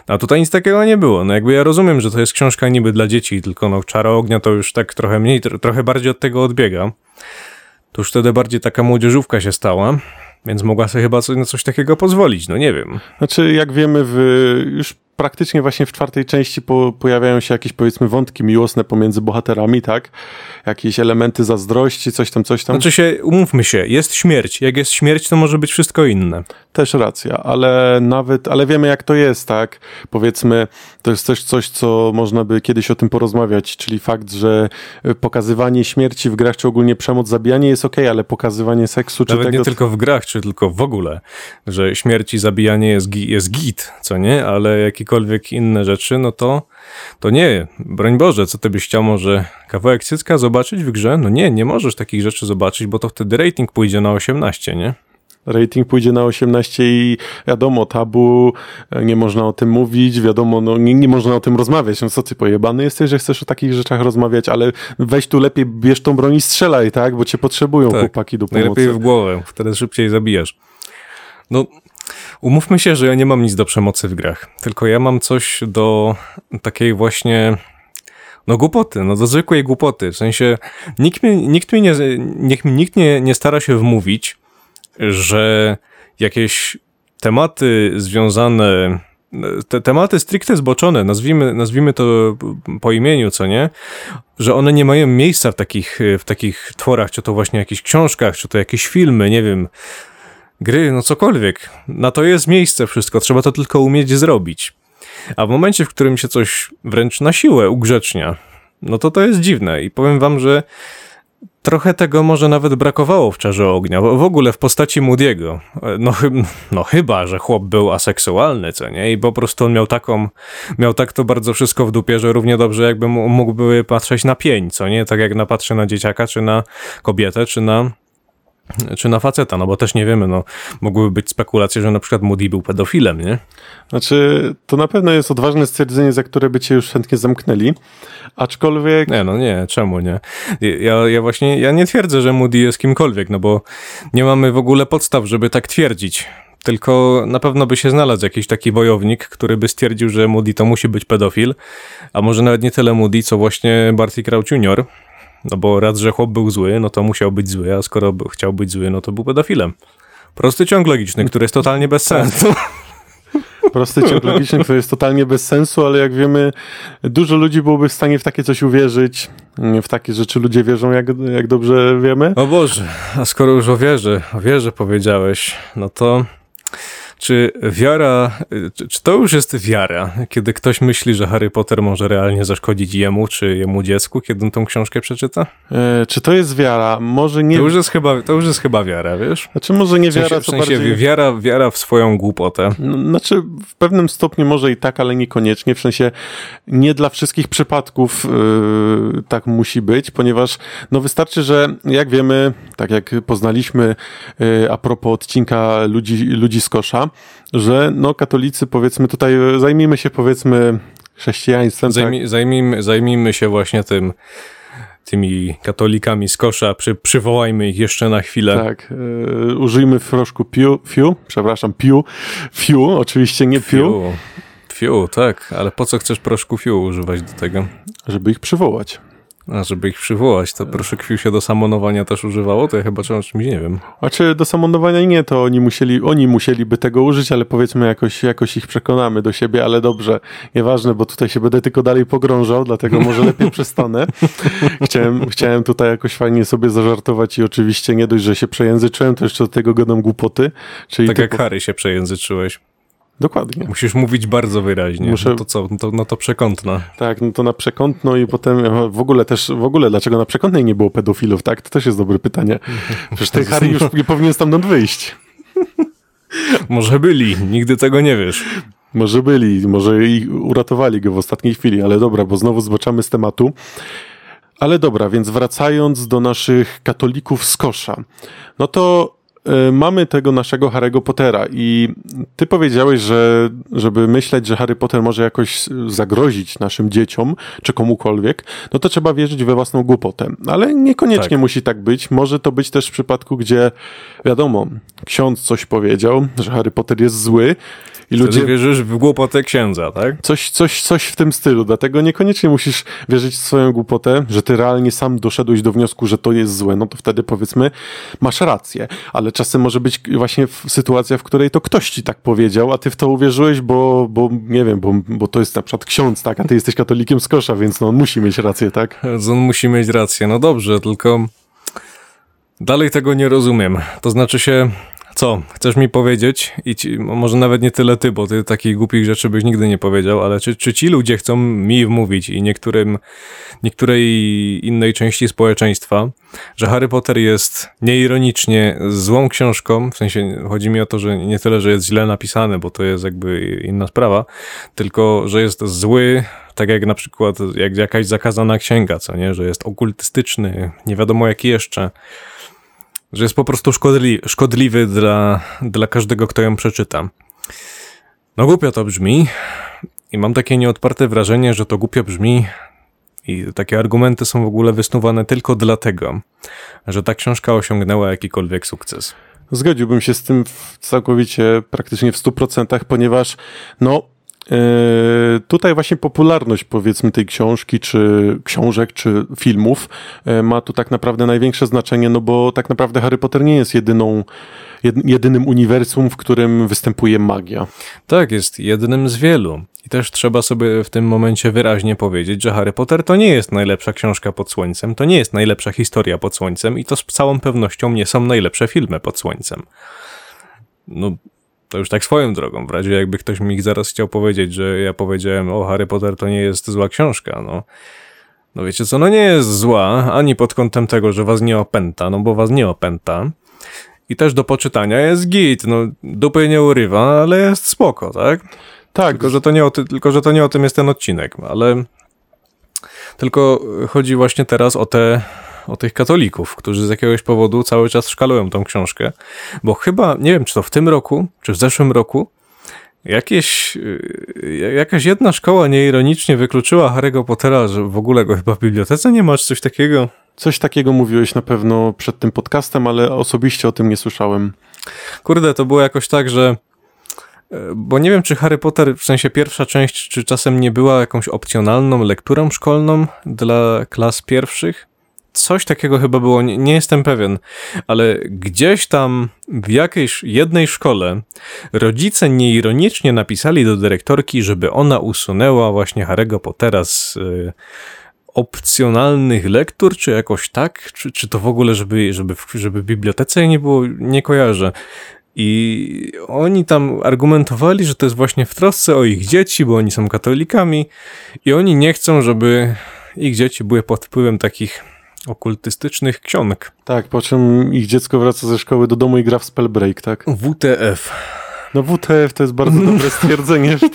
A tutaj nic takiego nie było. No jakby ja rozumiem, że to jest książka niby dla dzieci, tylko no Czara Ognia to już tak trochę mniej, trochę bardziej od tego odbiega. To już wtedy bardziej taka młodzieżówka się stała, więc mogła sobie chyba coś, na coś takiego pozwolić, no nie wiem. Znaczy, jak wiemy, w, już praktycznie właśnie w czwartej części po, pojawiają się jakieś powiedzmy wątki miłosne pomiędzy bohaterami, tak? Jakieś elementy zazdrości, coś tam, coś tam. Znaczy się, umówmy się, jest śmierć. Jak jest śmierć, to może być wszystko inne. Też racja, ale nawet, ale wiemy jak to jest, tak? Powiedzmy, to jest też coś, co można by kiedyś o tym porozmawiać, czyli fakt, że pokazywanie śmierci w grach, czy ogólnie przemoc, zabijanie jest ok, ale pokazywanie seksu, czy Nawet tego... nie tylko w grach, czy tylko w ogóle, że śmierć i zabijanie jest, gi- jest git, co nie? Ale jakiekolwiek inne rzeczy, no to, to nie. Broń Boże, co ty byś chciał może kawałek cycka zobaczyć w grze? No nie, nie możesz takich rzeczy zobaczyć, bo to wtedy rating pójdzie na 18, nie? Rating pójdzie na 18 i wiadomo, tabu, nie można o tym mówić, wiadomo, no nie, nie można o tym rozmawiać. No co ty pojebany jesteś, że chcesz o takich rzeczach rozmawiać, ale weź tu lepiej, bierz tą broń i strzelaj, tak? Bo cię potrzebują Tak. chłopaki do pomocy. Najlepiej w głowę, wtedy szybciej zabijasz. No, umówmy się, że ja nie mam nic do przemocy w grach, tylko ja mam coś do takiej właśnie, no głupoty, no do zwykłej głupoty. W sensie nikt mi, nikt mi, nie, niech nikt nie, nie stara się wmówić, że jakieś tematy związane, te tematy stricte zboczone, nazwijmy, nazwijmy to po imieniu, co nie? Że one nie mają miejsca w takich, w takich tworach, czy to właśnie jakichś książkach, czy to jakieś filmy, nie wiem, gry, no cokolwiek. Na to jest miejsce wszystko, trzeba to tylko umieć zrobić. A w momencie, w którym się coś wręcz na siłę ugrzecznia, no to to jest dziwne i powiem wam, że trochę tego może nawet brakowało w Czarze Ognia, w ogóle w postaci Moody'ego. No, chy- no chyba, że chłop był aseksualny, co nie? I po prostu on miał taką, miał tak to bardzo wszystko w dupie, że równie dobrze jakby mógłby patrzeć na pień, co nie? Tak jak na patrzy na dzieciaka, czy na kobietę, czy na czy na faceta, no bo też nie wiemy, no mogłyby być spekulacje, że na przykład Moody był pedofilem, nie? Znaczy, to na pewno jest odważne stwierdzenie, za które by cię już chętnie zamknęli, aczkolwiek Nie, no nie, czemu nie? Ja, ja właśnie, ja nie twierdzę, że Moody jest kimkolwiek, no bo nie mamy w ogóle podstaw, żeby tak twierdzić. Tylko na pewno by się znalazł jakiś taki wojownik, który by stwierdził, że Moody to musi być pedofil, a może nawet nie tyle Moody, co właśnie Barty Crouch Jr., no bo raz, że chłop był zły, no to musiał być zły, a skoro chciał być zły, no to był pedofilem. Prosty ciąg logiczny, który jest totalnie bez sensu. prosty ciąg logiczny, który jest totalnie bez sensu, ale jak wiemy, dużo ludzi byłoby w stanie w takie coś uwierzyć. W takie rzeczy ludzie wierzą, jak, jak dobrze wiemy. O Boże, a skoro już o wierze, o wierze powiedziałeś, no to czy wiara, czy, to już jest wiara, kiedy ktoś myśli, że Harry Potter może realnie zaszkodzić jemu czy jemu dziecku, kiedy on tą książkę przeczyta? E, czy to jest wiara? Może nie. To już jest chyba, to już jest chyba wiara, wiesz? Znaczy, może nie W sensie, wiara, w sensie bardziej. wiara, wiara w swoją głupotę. No, Znaczy, w pewnym stopniu może i tak, ale niekoniecznie. W sensie, nie dla wszystkich przypadków yy, tak musi być, ponieważ no wystarczy, że jak wiemy, tak jak poznaliśmy yy, a propos odcinka ludzi, ludzi z kosza, że no katolicy, powiedzmy tutaj, yy, zajmijmy się powiedzmy chrześcijaństwem. tak? Zajmij, zajmijmy, zajmijmy się właśnie tym, tymi katolikami z kosza, przy, przywołajmy ich jeszcze na chwilę. Tak, yy, użyjmy proszku piu, fiu, przepraszam, piu, fiu, oczywiście nie piu, Fiu. Fiu, tak, ale po co chcesz proszku fiu używać do tego? żeby ich przywołać. A żeby ich przywołać, to proszek fiu się do samonowania też używało? To ja chyba czymś nie wiem. Znaczy do samonowania nie, to oni musieli, oni musieliby tego użyć, ale powiedzmy jakoś, jakoś ich przekonamy do siebie, ale dobrze, nieważne, bo tutaj się będę tylko dalej pogrążał, dlatego może lepiej przestanę. Chciałem, chciałem tutaj jakoś fajnie sobie zażartować i oczywiście nie dość, że się przejęzyczyłem, to jeszcze do tego gadam głupoty, czyli Tak jak Harry się przejęzyczyłeś. Dokładnie. Musisz mówić bardzo wyraźnie. Muszę- No to co? No to, no to przekątna. Tak, no to na przekątno i potem w ogóle też, w ogóle dlaczego na przekątnej nie było pedofilów, tak? To też jest dobre pytanie. Przecież ten Harry już nie powinien stamtąd wyjść. Może byli, nigdy tego nie wiesz. Może byli, może i uratowali go w ostatniej chwili, ale dobra, bo znowu zboczamy z tematu. Ale dobra, więc wracając do naszych katolików z kosza, no to mamy tego naszego Harry'ego Pottera i ty powiedziałeś, że żeby myśleć, że Harry Potter może jakoś zagrozić naszym dzieciom czy komukolwiek, no to trzeba wierzyć we własną głupotę. Ale niekoniecznie Tak. musi tak być. Może to być też w przypadku, gdzie wiadomo, ksiądz coś powiedział, że Harry Potter jest zły i Ludzie... ludzie wierzysz w głupotę księdza, tak? Coś, coś, coś w tym stylu, dlatego niekoniecznie musisz wierzyć w swoją głupotę, że ty realnie sam doszedłeś do wniosku, że to jest złe, no to wtedy powiedzmy masz rację, ale czasem może być właśnie sytuacja, w której to ktoś ci tak powiedział, a ty w to uwierzyłeś, bo, bo nie wiem, bo, bo to jest na przykład ksiądz, tak, a ty jesteś katolikiem z kosza, więc no on musi mieć rację, tak? On musi mieć rację. No dobrze, tylko dalej tego nie rozumiem. To znaczy się, co? Chcesz mi powiedzieć? I ci, może nawet nie tyle ty, bo ty takich głupich rzeczy byś nigdy nie powiedział, ale czy, czy ci ludzie chcą mi wmówić i niektórym, niektórej innej części społeczeństwa, że Harry Potter jest nieironicznie złą książką, w sensie chodzi mi o to, że nie tyle, że jest źle napisany, bo to jest jakby inna sprawa, tylko, że jest zły, tak jak na przykład jak jakaś zakazana księga, co nie, że jest okultystyczny, nie wiadomo jaki jeszcze, że jest po prostu szkodli, szkodliwy dla, dla każdego, kto ją przeczyta. No głupio to brzmi i mam takie nieodparte wrażenie, że to głupio brzmi i takie argumenty są w ogóle wysnuwane tylko dlatego, że ta książka osiągnęła jakikolwiek sukces. Zgodziłbym się z tym całkowicie, praktycznie w 100%, ponieważ no tutaj właśnie popularność powiedzmy tej książki, czy książek, czy filmów e, ma tu tak naprawdę największe znaczenie, no bo tak naprawdę Harry Potter nie jest jedyną, jed, jedynym uniwersum, w którym występuje magia. Tak, jest jednym z wielu. I też trzeba sobie w tym momencie wyraźnie powiedzieć, że Harry Potter to nie jest najlepsza książka pod słońcem, to nie jest najlepsza historia pod słońcem i to z całą pewnością nie są najlepsze filmy pod słońcem. No, to już tak swoją drogą, w razie jakby ktoś mi zaraz chciał powiedzieć, że ja powiedziałem, o Harry Potter to nie jest zła książka, no. No wiecie co, no nie jest zła, ani pod kątem tego, że was nie opęta, no bo was nie opęta. I też do poczytania jest git, no dupy nie urywa, ale jest spoko, tak? Tak, Tylko że, to nie o ty, tylko, że to nie o tym jest ten odcinek, ale tylko chodzi właśnie teraz o te, o tych katolików, którzy z jakiegoś powodu cały czas szkalują tą książkę, bo chyba, nie wiem, czy to w tym roku, czy w zeszłym roku, jakieś, yy, jakaś jedna szkoła nieironicznie wykluczyła Harry'ego Pottera, że w ogóle go chyba w bibliotece nie masz, coś takiego. coś takiego mówiłeś na pewno przed tym podcastem, ale osobiście o tym nie słyszałem. Kurde, to było jakoś tak, że. e, Bo nie wiem, czy Harry Potter, w sensie pierwsza część, czy czasem nie była jakąś opcjonalną lekturą szkolną dla klas pierwszych? Coś takiego chyba było, nie, nie jestem pewien, ale gdzieś tam w jakiejś jednej szkole rodzice nieironicznie napisali do dyrektorki, żeby ona usunęła właśnie Harry'ego Pottera z y, opcjonalnych lektur, czy jakoś tak? Czy, czy to w ogóle, żeby, żeby, w, żeby w bibliotece nie było, nie kojarzę. I oni tam argumentowali, że to jest właśnie w trosce o ich dzieci, bo oni są katolikami i oni nie chcą, żeby ich dzieci były pod wpływem takich okultystycznych ksiąg. Tak, po czym ich dziecko wraca ze szkoły do domu i gra w Spellbreak, tak? WTF. No WTF to jest bardzo dobre stwierdzenie.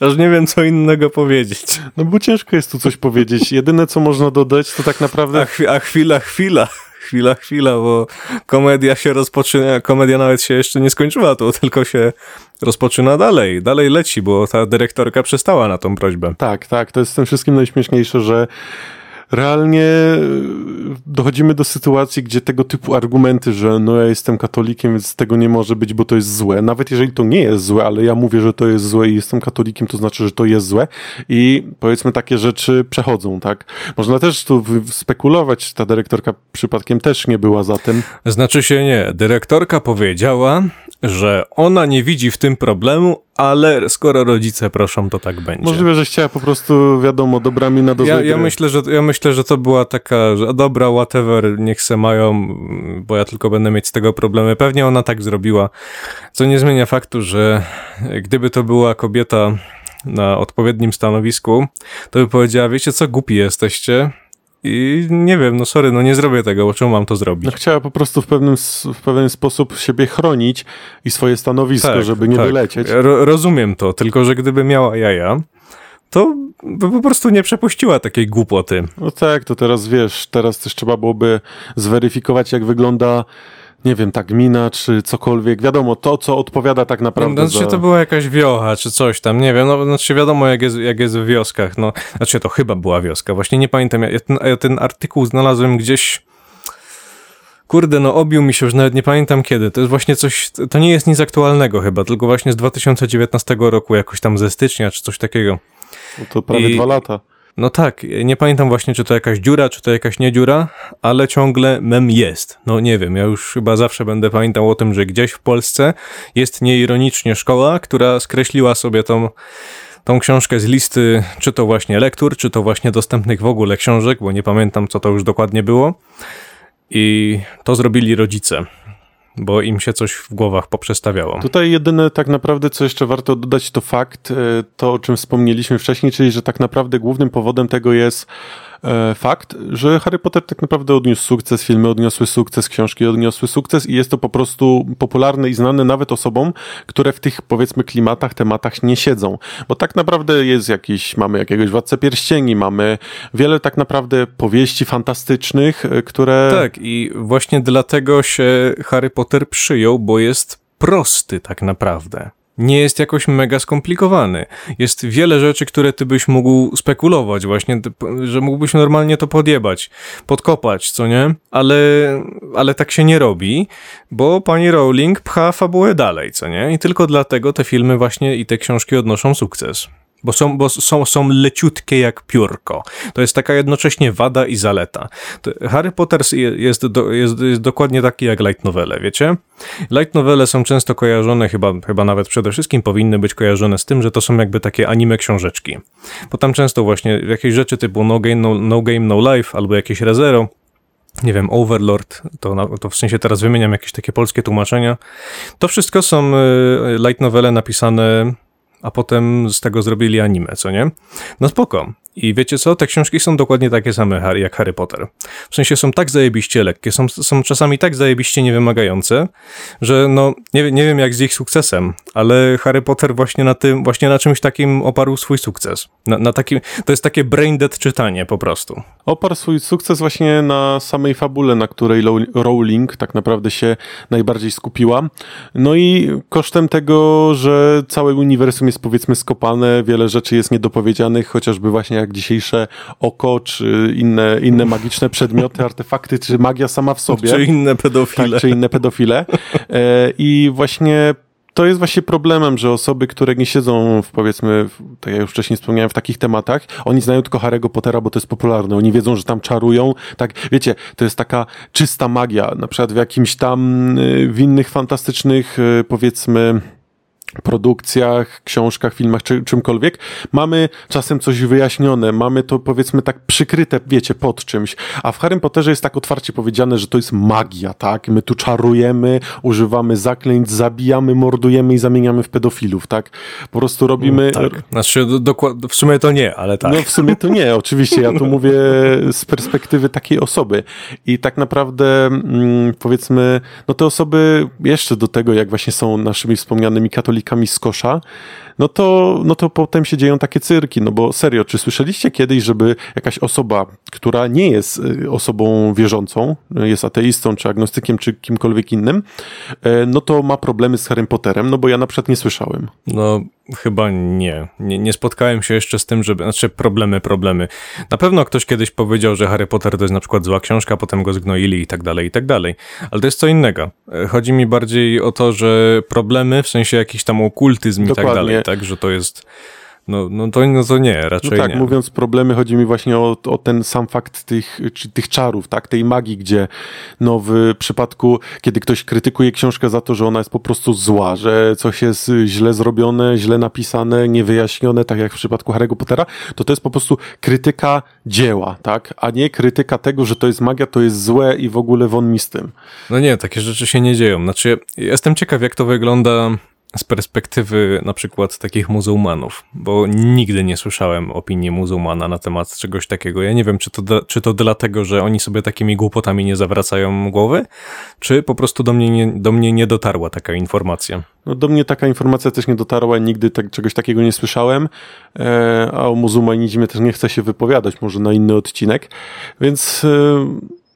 Aż nie wiem, co innego powiedzieć. No bo ciężko jest tu coś powiedzieć. Jedyne, co można dodać, to tak A, naprawdę... chwi- a chwila, chwila. Chwila, chwila, bo komedia się rozpoczyna, komedia nawet się jeszcze nie skończyła, to tylko się rozpoczyna dalej, dalej leci, bo ta dyrektorka przestała na tą prośbę. Tak, tak, to jest w tym wszystkim najśmieszniejsze, że realnie e, dochodzimy do sytuacji, gdzie tego typu argumenty, że no ja jestem katolikiem, więc tego nie może być, bo to jest złe. Nawet jeżeli to nie jest złe, ale ja mówię, że to jest złe i jestem katolikiem, to znaczy, że to jest złe. I powiedzmy takie rzeczy przechodzą, tak? Można też tu spekulować, ta dyrektorka przypadkiem też nie była za tym. Znaczy się nie, dyrektorka powiedziała, że ona nie widzi w tym problemu, ale skoro rodzice proszą, to tak będzie. Możliwe, że chciała po prostu, wiadomo, dobra mina do Ja, ja, myślę, że, ja myślę, że to była taka, że dobra, whatever, niech se mają, bo ja tylko będę mieć z tego problemy. Pewnie ona tak zrobiła, co nie zmienia faktu, że gdyby to była kobieta na odpowiednim stanowisku, to by powiedziała, wiecie co, głupi jesteście i nie wiem, no sorry, no nie zrobię tego, bo czemu mam to zrobić? No, chciała po prostu w, pewnym, w pewien sposób siebie chronić i swoje stanowisko, żeby nie tak. wylecieć. Ro, rozumiem to, tylko że gdyby miała jaja, to by po prostu nie przepuściła takiej głupoty. No tak, to teraz wiesz, teraz też trzeba byłoby zweryfikować, jak wygląda, nie wiem, ta gmina, czy cokolwiek. Wiadomo, to, co odpowiada tak naprawdę Znaczy za... to była jakaś wiocha, czy coś tam, nie wiem, no znaczy wiadomo jak jest, jak jest w wioskach, no, znaczy to chyba była wioska, właśnie nie pamiętam, ja ten, ja ten artykuł znalazłem gdzieś, kurde, no obił mi się, już nawet nie pamiętam kiedy, to jest właśnie coś, to nie jest nic aktualnego chyba, tylko właśnie z 2019 roku, jakoś tam ze stycznia, czy coś takiego. No to prawie I- dwa lata. No tak, nie pamiętam właśnie, czy to jakaś dziura, czy to jakaś nie dziura, ale ciągle mem jest. No nie wiem, ja już chyba zawsze będę pamiętał o tym, że gdzieś w Polsce jest nieironicznie szkoła, która skreśliła sobie tą, tą książkę z listy, czy to właśnie lektur, czy to właśnie dostępnych w ogóle książek, bo nie pamiętam, co to już dokładnie było. I to zrobili rodzice, bo im się coś w głowach poprzestawiało. Tutaj jedyne tak naprawdę, co jeszcze warto dodać, to fakt, e, to o czym wspomnieliśmy wcześniej, czyli że tak naprawdę głównym powodem tego jest fakt, że Harry Potter tak naprawdę odniósł sukces, filmy odniosły sukces, książki odniosły sukces i jest to po prostu popularne i znane nawet osobom, które w tych powiedzmy klimatach, tematach nie siedzą. Bo tak naprawdę jest jakiś, mamy jakiegoś Władcę Pierścieni, mamy wiele tak naprawdę powieści fantastycznych, e, które... Tak, i właśnie dlatego się Harry Potter przyjął, bo jest prosty tak naprawdę. Nie jest jakoś mega skomplikowany. Jest wiele rzeczy, które ty byś mógł spekulować, właśnie, że mógłbyś normalnie to podjebać, podkopać, co nie? Ale, ale tak się nie robi, bo pani Rowling pcha fabułę dalej, co nie? I tylko dlatego te filmy właśnie i te książki odnoszą sukces. Bo są, bo są, są leciutkie jak piórko. To jest taka jednocześnie wada i zaleta. Harry Potter je- jest, jest, jest dokładnie taki jak light novele, wiecie? Light novele są często kojarzone, chyba, chyba nawet przede wszystkim powinny być kojarzone z tym, że to są jakby takie anime książeczki. Bo tam często właśnie jakieś rzeczy typu no game, no, no, game, no life albo jakieś rezero, nie wiem, Overlord, to, to w sensie teraz wymieniam jakieś takie polskie tłumaczenia. To wszystko są y, light novele napisane, a potem z tego zrobili anime, co nie? No spoko. I wiecie co? Te książki są dokładnie takie same jak Harry Potter. W sensie są tak zajebiście lekkie, są, są czasami tak zajebiście niewymagające, że no nie, nie wiem jak z ich sukcesem, ale Harry Potter właśnie na tym, właśnie na czymś takim oparł swój sukces. Na, na takim, to jest takie brain dead czytanie po prostu. oparł swój sukces właśnie na samej fabule, na której Rowling tak naprawdę się najbardziej skupiła. No i kosztem tego, że całe uniwersum jest powiedzmy skopane, wiele rzeczy jest niedopowiedzianych, chociażby właśnie jak dzisiejsze oko, czy inne, inne magiczne przedmioty, artefakty, czy magia sama w sobie. Czy inne pedofile. Tak, czy inne pedofile. E, I właśnie to jest właśnie problemem, że osoby, które nie siedzą w powiedzmy, tak jak już wcześniej wspomniałem, w takich tematach, oni znają tylko Harry'ego Pottera, bo to jest popularne. Oni wiedzą, że tam czarują. Tak, wiecie, to jest taka czysta magia. Na przykład w jakimś tam, y, w innych fantastycznych, y, powiedzmy, produkcjach, książkach, filmach, czy czymkolwiek, mamy czasem coś wyjaśnione, mamy to powiedzmy tak przykryte, wiecie, pod czymś, a w Harrym Potterze jest tak otwarcie powiedziane, że to jest magia, tak? My tu czarujemy, używamy zaklęć, zabijamy, mordujemy i zamieniamy w pedofilów, tak? Po prostu robimy... Tak. Znaczy, w sumie to nie, ale tak. No w sumie to nie, oczywiście, ja tu mówię z perspektywy takiej osoby i tak naprawdę mm, powiedzmy, no te osoby jeszcze do tego, jak właśnie są naszymi wspomnianymi katolikami z kosza, no to, no to potem się dzieją takie cyrki, no bo serio, czy słyszeliście kiedyś, żeby jakaś osoba, która nie jest y, osobą wierzącą, y, jest ateistą, czy agnostykiem, czy kimkolwiek innym, e, no to ma problemy z Harrym Potterem, no bo ja na przykład nie słyszałem. No, chyba nie. nie. Nie spotkałem się jeszcze z tym, żeby. Znaczy, problemy, problemy. Na pewno ktoś kiedyś powiedział, że Harry Potter to jest na przykład zła książka, potem go zgnoili i tak dalej, i tak dalej. Ale to jest co innego. E, Chodzi mi bardziej o to, że problemy, w sensie jakiś tam okultyzm i tak Dokładnie. dalej, tak? Że to jest. No, no, to, no to nie, No raczej tak, nie. mówiąc problemy, chodzi mi właśnie o, o ten sam fakt tych, czy tych czarów, tak, tej magii, gdzie no w przypadku, kiedy ktoś krytykuje książkę za to, że ona jest po prostu zła, że coś jest źle zrobione, źle napisane, niewyjaśnione, tak jak w przypadku Harry'ego Pottera, to to jest po prostu krytyka dzieła, tak, a nie krytyka tego, że to jest magia, to jest złe i w ogóle won mi z tym. No nie, takie rzeczy się nie dzieją. Znaczy, jestem ciekaw, jak to wygląda z perspektywy na przykład takich muzułmanów, bo nigdy nie słyszałem opinii muzułmana na temat czegoś takiego. Ja nie wiem, czy to, czy to dlatego, że oni sobie takimi głupotami nie zawracają głowy, czy po prostu do mnie nie, do mnie nie dotarła taka informacja. No do mnie taka informacja też nie dotarła, nigdy tak, czegoś takiego nie słyszałem, e, a o muzułmanizmie też nie chcę się wypowiadać, może na inny odcinek, więc e,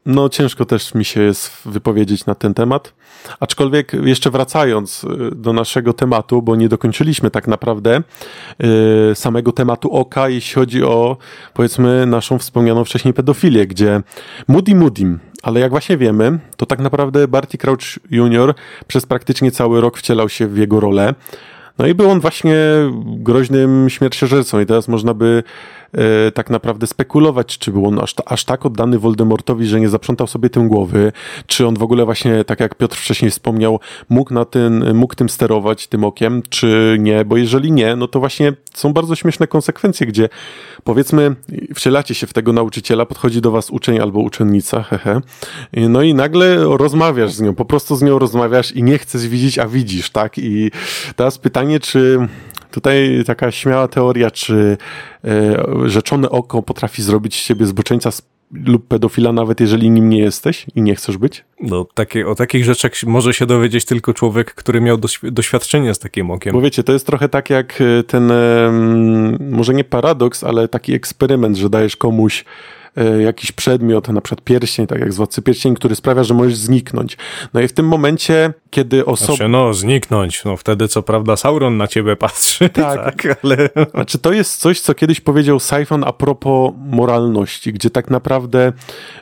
no ciężko też mi się jest wypowiedzieć na ten temat. Aczkolwiek jeszcze wracając e, do naszego tematu, bo nie dokończyliśmy tak naprawdę e, samego tematu oka, jeśli chodzi o powiedzmy naszą wspomnianą wcześniej pedofilię, gdzie Moody Moodim, ale jak właśnie wiemy, to tak naprawdę Barty Crouch Jr. przez praktycznie cały rok wcielał się w jego rolę. No i był on właśnie groźnym śmierciożercą i teraz można by e, tak naprawdę spekulować, czy był on aż, aż tak oddany Voldemortowi, że nie zaprzątał sobie tym głowy, czy on w ogóle właśnie, tak jak Piotr wcześniej wspomniał, mógł, na ten, mógł tym sterować, tym okiem, czy nie, bo jeżeli nie, no to właśnie są bardzo śmieszne konsekwencje, gdzie powiedzmy wcielacie się w tego nauczyciela, podchodzi do was uczeń albo uczennica, hehe, no i nagle rozmawiasz z nią, po prostu z nią rozmawiasz i nie chcesz widzieć, a widzisz, tak? I teraz pytanie, czy tutaj taka śmiała teoria, czy e, rzeczone oko potrafi zrobić z ciebie zboczeńca lub pedofila, nawet jeżeli nim nie jesteś i nie chcesz być? No, takie, o takich rzeczach może się dowiedzieć tylko człowiek, który miał doświ- doświadczenie z takim okiem. Bo wiecie, to jest trochę tak jak e, ten, może nie paradoks, ale taki eksperyment, że dajesz komuś jakiś przedmiot, na przykład pierścień, tak jak z Władcy Pierścień, który sprawia, że możesz zniknąć. No i w tym momencie, kiedy osoba... Znaczy, no, zniknąć. No, wtedy co prawda Sauron na ciebie patrzy. Tak. ale... Znaczy, to jest coś, co kiedyś powiedział Syphon a propos moralności, gdzie tak naprawdę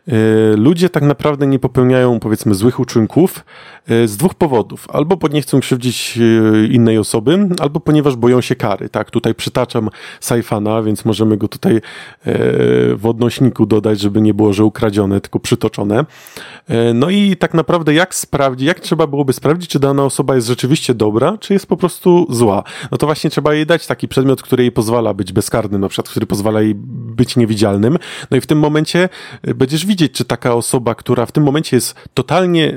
y, ludzie tak naprawdę nie popełniają, powiedzmy, złych uczynków y, z dwóch powodów. Albo bo nie chcą krzywdzić y, innej osoby, albo ponieważ boją się kary. Tak, tutaj przytaczam Syphona, więc możemy go tutaj w odnośniku dodać, żeby nie było, że ukradzione, tylko przytoczone. Y, no i tak naprawdę jak sprawdzić, jak trzeba byłoby sprawdzić, czy dana osoba jest rzeczywiście dobra, czy jest po prostu zła. No to właśnie trzeba jej dać taki przedmiot, który jej pozwala być bezkarnym, na przykład, który pozwala jej być niewidzialnym. No i w tym momencie y, będziesz widzieć, czy taka osoba, która w tym momencie jest totalnie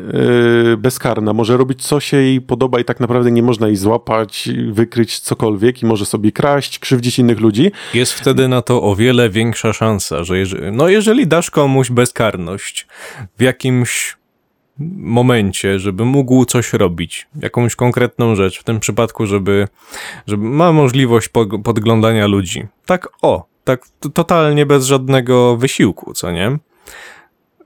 y, bezkarna, może robić co się jej podoba i tak naprawdę nie można jej złapać, wykryć cokolwiek i może sobie kraść, krzywdzić innych ludzi. Jest wtedy na to o wiele większa szansa, że jeżeli, no jeżeli dasz komuś bezkarność w jakimś momencie, żeby mógł coś robić, jakąś konkretną rzecz, w tym przypadku, żeby, żeby ma możliwość podglądania ludzi. Tak o, tak totalnie bez żadnego wysiłku, co nie?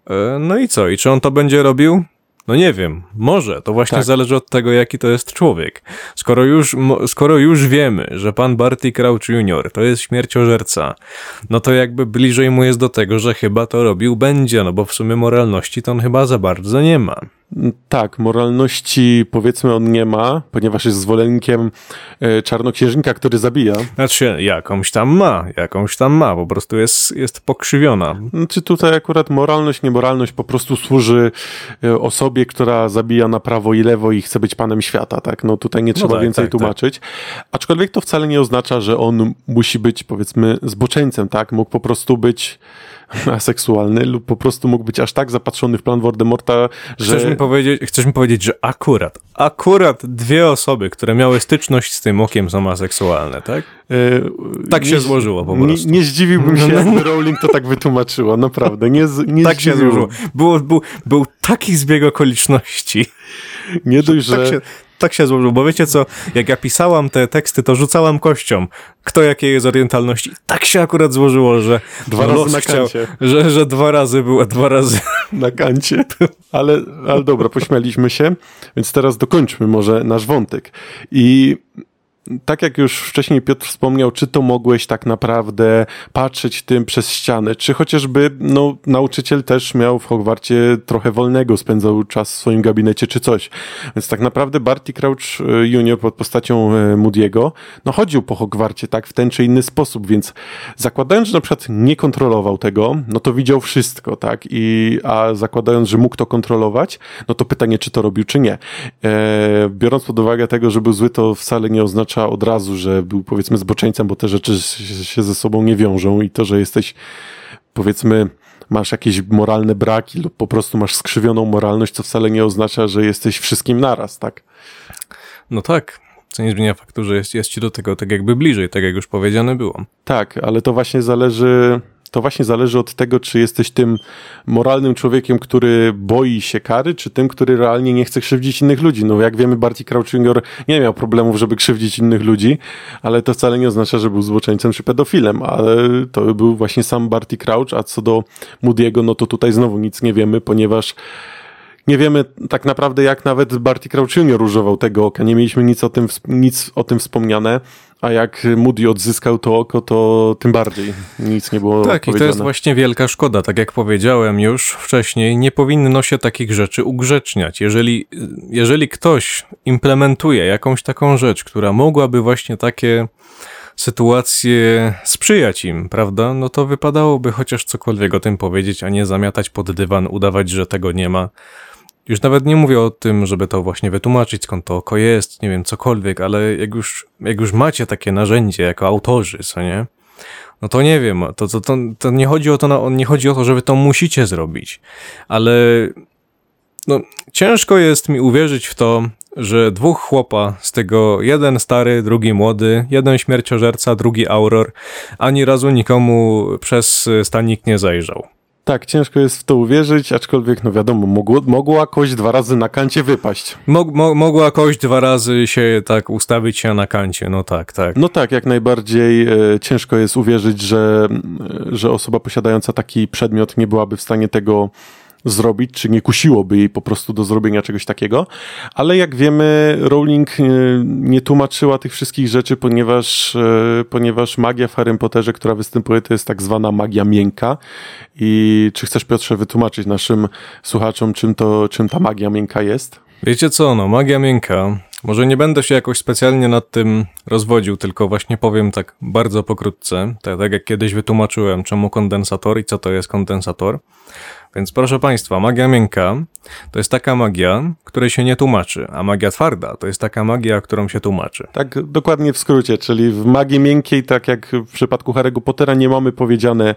E, No i co? I czy on to będzie robił? No nie wiem, może, to właśnie Tak. zależy od tego, jaki to jest człowiek. Skoro już, skoro już wiemy, że pan Barty Crouch Jr. to jest śmierciożerca, no to jakby bliżej mu jest do tego, że chyba to robił będzie, no bo w sumie moralności to on chyba za bardzo nie ma. Tak, moralności powiedzmy on nie ma, ponieważ jest zwolennikiem e, czarnoksiężnika, który zabija. Znaczy, jakąś tam ma, jakąś tam ma, po prostu jest, jest pokrzywiona. Czy tutaj akurat moralność, niemoralność po prostu służy e, osobie, która zabija na prawo i lewo i chce być panem świata, tak? No tutaj nie trzeba tak, więcej tak, tak. tłumaczyć. Aczkolwiek to wcale nie oznacza, że on musi być powiedzmy zboczeńcem, tak? Mógł po prostu być aseksualny lub po prostu mógł być aż tak zapatrzony w plan Voldemorta, że... Chcesz mi, powiedzieć, chcesz mi powiedzieć, że akurat, akurat dwie osoby, które miały styczność z tym okiem są aseksualne, tak? E, Tak się złożyło po prostu. Nie, nie zdziwiłbym się, jakby Rowling to tak wytłumaczyła, naprawdę. Nie, nie Tak się zdziwiłbym. złożyło. Było, był, był taki zbieg okoliczności. Nie dość, że... Tak się, tak się złożyło, bo wiecie co, jak ja pisałam te teksty, to rzucałam kością, kto jakiej jest orientalności. Tak się akurat złożyło, że Dwa razy na chciał, kancie. że, że dwa razy było, dwa razy. na kancie. Ale, ale dobra, pośmialiśmy się, więc teraz dokończmy może nasz wątek. I tak jak już wcześniej Piotr wspomniał, czy to mogłeś tak naprawdę patrzeć tym przez ścianę, czy chociażby no, nauczyciel też miał w Hogwarcie trochę wolnego, spędzał czas w swoim gabinecie czy coś. Więc tak naprawdę Barty Crouch e, Junior pod postacią e, Moody'ego, no chodził po Hogwarcie tak w ten czy inny sposób, więc zakładając, że na przykład nie kontrolował tego, no to widział wszystko, tak? I, a zakładając, że mógł to kontrolować, no to pytanie, czy to robił, czy nie. E, biorąc pod uwagę tego, że był zły, to wcale nie oznacza od razu, że był powiedzmy zboczeńcem, bo te rzeczy się ze sobą nie wiążą i to, że jesteś powiedzmy masz jakieś moralne braki lub po prostu masz skrzywioną moralność, to wcale nie oznacza, że jesteś wszystkim naraz, tak? No tak, co nie zmienia faktu, że jest, jest ci do tego tak jakby bliżej, tak jak już powiedziane było. Tak, ale to właśnie zależy to właśnie zależy od tego, czy jesteś tym moralnym człowiekiem, który boi się kary, czy tym, który realnie nie chce krzywdzić innych ludzi. No jak wiemy, Barty Crouch Jr. nie miał problemów, żeby krzywdzić innych ludzi, ale to wcale nie oznacza, że był zboczeńcem czy pedofilem, ale to był właśnie sam Barty Crouch, a co do Moody'ego, no to tutaj znowu nic nie wiemy, ponieważ nie wiemy tak naprawdę, jak nawet Barty Crouch Jr. używał tego oka. Nie mieliśmy nic o tym, nic o tym wspomniane, a jak Moody odzyskał to oko, to tym bardziej nic nie było Tak, i to jest właśnie wielka szkoda. Tak jak powiedziałem już wcześniej, nie powinno się takich rzeczy ugrzeczniać. Jeżeli, jeżeli ktoś implementuje jakąś taką rzecz, która mogłaby właśnie takie sytuacje sprzyjać im, prawda? No to wypadałoby chociaż cokolwiek o tym powiedzieć, a nie zamiatać pod dywan, udawać, że tego nie ma. Już nawet nie mówię o tym, żeby to właśnie wytłumaczyć, skąd to oko jest, nie wiem, cokolwiek, ale jak już, jak już macie takie narzędzie jako autorzy, co nie? No to nie wiem, to, to, to, to nie chodzi o to, nie chodzi o to, że wy to musicie zrobić, ale no, ciężko jest mi uwierzyć w to, że dwóch chłopa, z tego jeden stary, drugi młody, jeden śmierciożerca, drugi auror, ani razu nikomu przez stanik nie zajrzał. Tak, ciężko jest w to uwierzyć, aczkolwiek, no wiadomo, mogło, mogła kość dwa razy na kancie wypaść. Mog, mo, mogła kość dwa razy się tak ustawić się na kancie, no tak, tak. No tak, jak najbardziej e, ciężko jest uwierzyć, że, że osoba posiadająca taki przedmiot nie byłaby w stanie tego zrobić, czy nie kusiłoby jej po prostu do zrobienia czegoś takiego, ale jak wiemy, Rowling e, nie tłumaczyła tych wszystkich rzeczy, ponieważ, e, ponieważ magia w Harry Potterze, która występuje, to jest tak zwana magia miękka. I czy chcesz, Piotrze, wytłumaczyć naszym słuchaczom, czym, to, czym ta magia miękka jest? Wiecie co, no, magia miękka. Może nie będę się jakoś specjalnie nad tym rozwodził, tylko właśnie powiem tak bardzo pokrótce, tak, tak jak kiedyś wytłumaczyłem, czemu kondensator i co to jest kondensator. Więc proszę Państwa, magia miękka to jest taka magia, której się nie tłumaczy, a magia twarda to jest taka magia, którą się tłumaczy. Tak, dokładnie w skrócie, czyli w magii miękkiej, tak jak w przypadku Harry'ego Pottera, nie mamy powiedziane,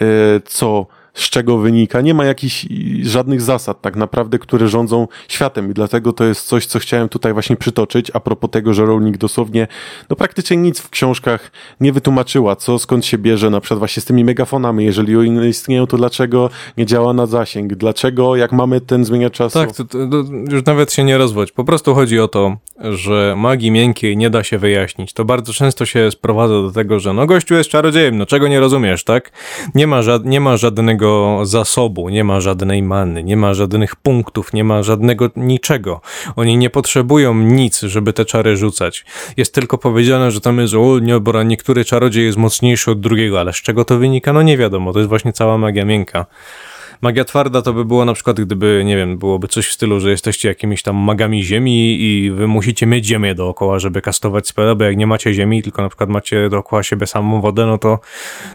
yy, co z czego wynika. Nie ma jakichś żadnych zasad tak naprawdę, które rządzą światem i dlatego to jest coś, co chciałem tutaj właśnie przytoczyć a propos tego, że Rowling dosłownie no praktycznie nic w książkach nie wytłumaczyła, co skąd się bierze na przykład właśnie z tymi megafonami, jeżeli one istnieją, to dlaczego nie działa na zasięg, dlaczego jak mamy ten zmieniacz czasu. Tak, to, to, to już nawet się nie rozwodź. Po prostu chodzi o to, że magii miękkiej nie da się wyjaśnić. To bardzo często się sprowadza do tego, że no gościu jest czarodziejem, no czego nie rozumiesz, tak? Nie ma, ża nie ma żadnego żadnego zasobu, nie ma żadnej many, nie ma żadnych punktów, nie ma żadnego niczego. Oni nie potrzebują nic, żeby te czary rzucać. Jest tylko powiedziane, że tam jest, o bo niektóry czarodziej jest mocniejszy od drugiego, ale z czego to wynika? No nie wiadomo, to jest właśnie cała magia miękka. Magia twarda to by było na przykład, gdyby, nie wiem, byłoby coś w stylu, że jesteście jakimiś tam magami ziemi i wy musicie mieć ziemię dookoła, żeby kastować spele, bo jak nie macie ziemi, tylko na przykład macie dookoła siebie samą wodę, no to,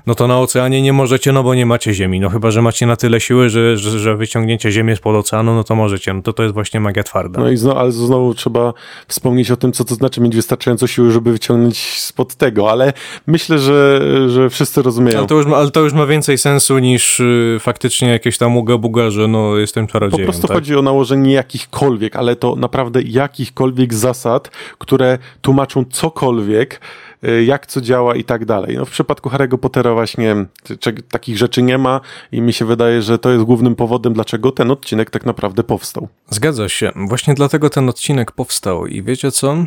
no to na oceanie nie możecie, no bo nie macie ziemi. No chyba, że macie na tyle siły, że, że, że wyciągnięcie ziemię spod oceanu, no to możecie. No to to jest właśnie magia twarda. No i znowu, ale znowu trzeba wspomnieć o tym, co to znaczy mieć wystarczająco siły, żeby wyciągnąć spod tego, ale myślę, że, że wszyscy rozumieją. Ale to już ma, ale to już ma więcej sensu niż y, faktycznie jakieś tam uga buga, że no jestem czarodziejem. Po prostu tak? chodzi o nałożenie jakichkolwiek, ale to naprawdę jakichkolwiek zasad, które tłumaczą cokolwiek, y, jak co działa i tak dalej. No w przypadku Harry'ego Pottera właśnie takich rzeczy nie ma i mi się wydaje, że to jest głównym powodem, dlaczego ten odcinek tak naprawdę powstał. Zgadza się. Właśnie dlatego ten odcinek powstał i wiecie co?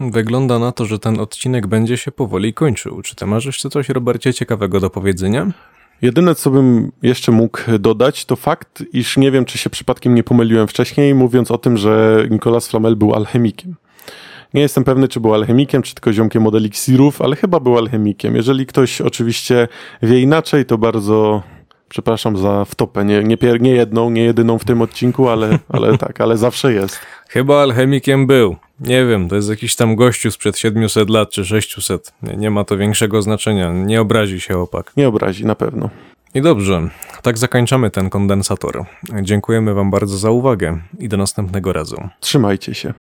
Wygląda na to, że ten odcinek będzie się powoli kończył. Czy ty masz jeszcze coś, Robercie, ciekawego do powiedzenia? Jedyne, co bym jeszcze mógł dodać, to fakt, iż nie wiem, czy się przypadkiem nie pomyliłem wcześniej, mówiąc o tym, że Nicolas Flamel był alchemikiem. Nie jestem pewny, czy był alchemikiem, czy tylko ziomkiem od eliksirów, ale chyba był alchemikiem. Jeżeli ktoś oczywiście wie inaczej, to bardzo przepraszam za wtopę. Nie, nie, nie jedną, nie jedyną w tym odcinku, ale, ale tak, ale zawsze jest. Chyba alchemikiem był. Nie wiem, to jest jakiś tam gościu sprzed 700 lat czy 600. Nie, nie ma to większego znaczenia. Nie obrazi się opak. Nie obrazi, na pewno. I dobrze, tak zakończamy ten kondensator. Dziękujemy Wam bardzo za uwagę i do następnego razu. Trzymajcie się.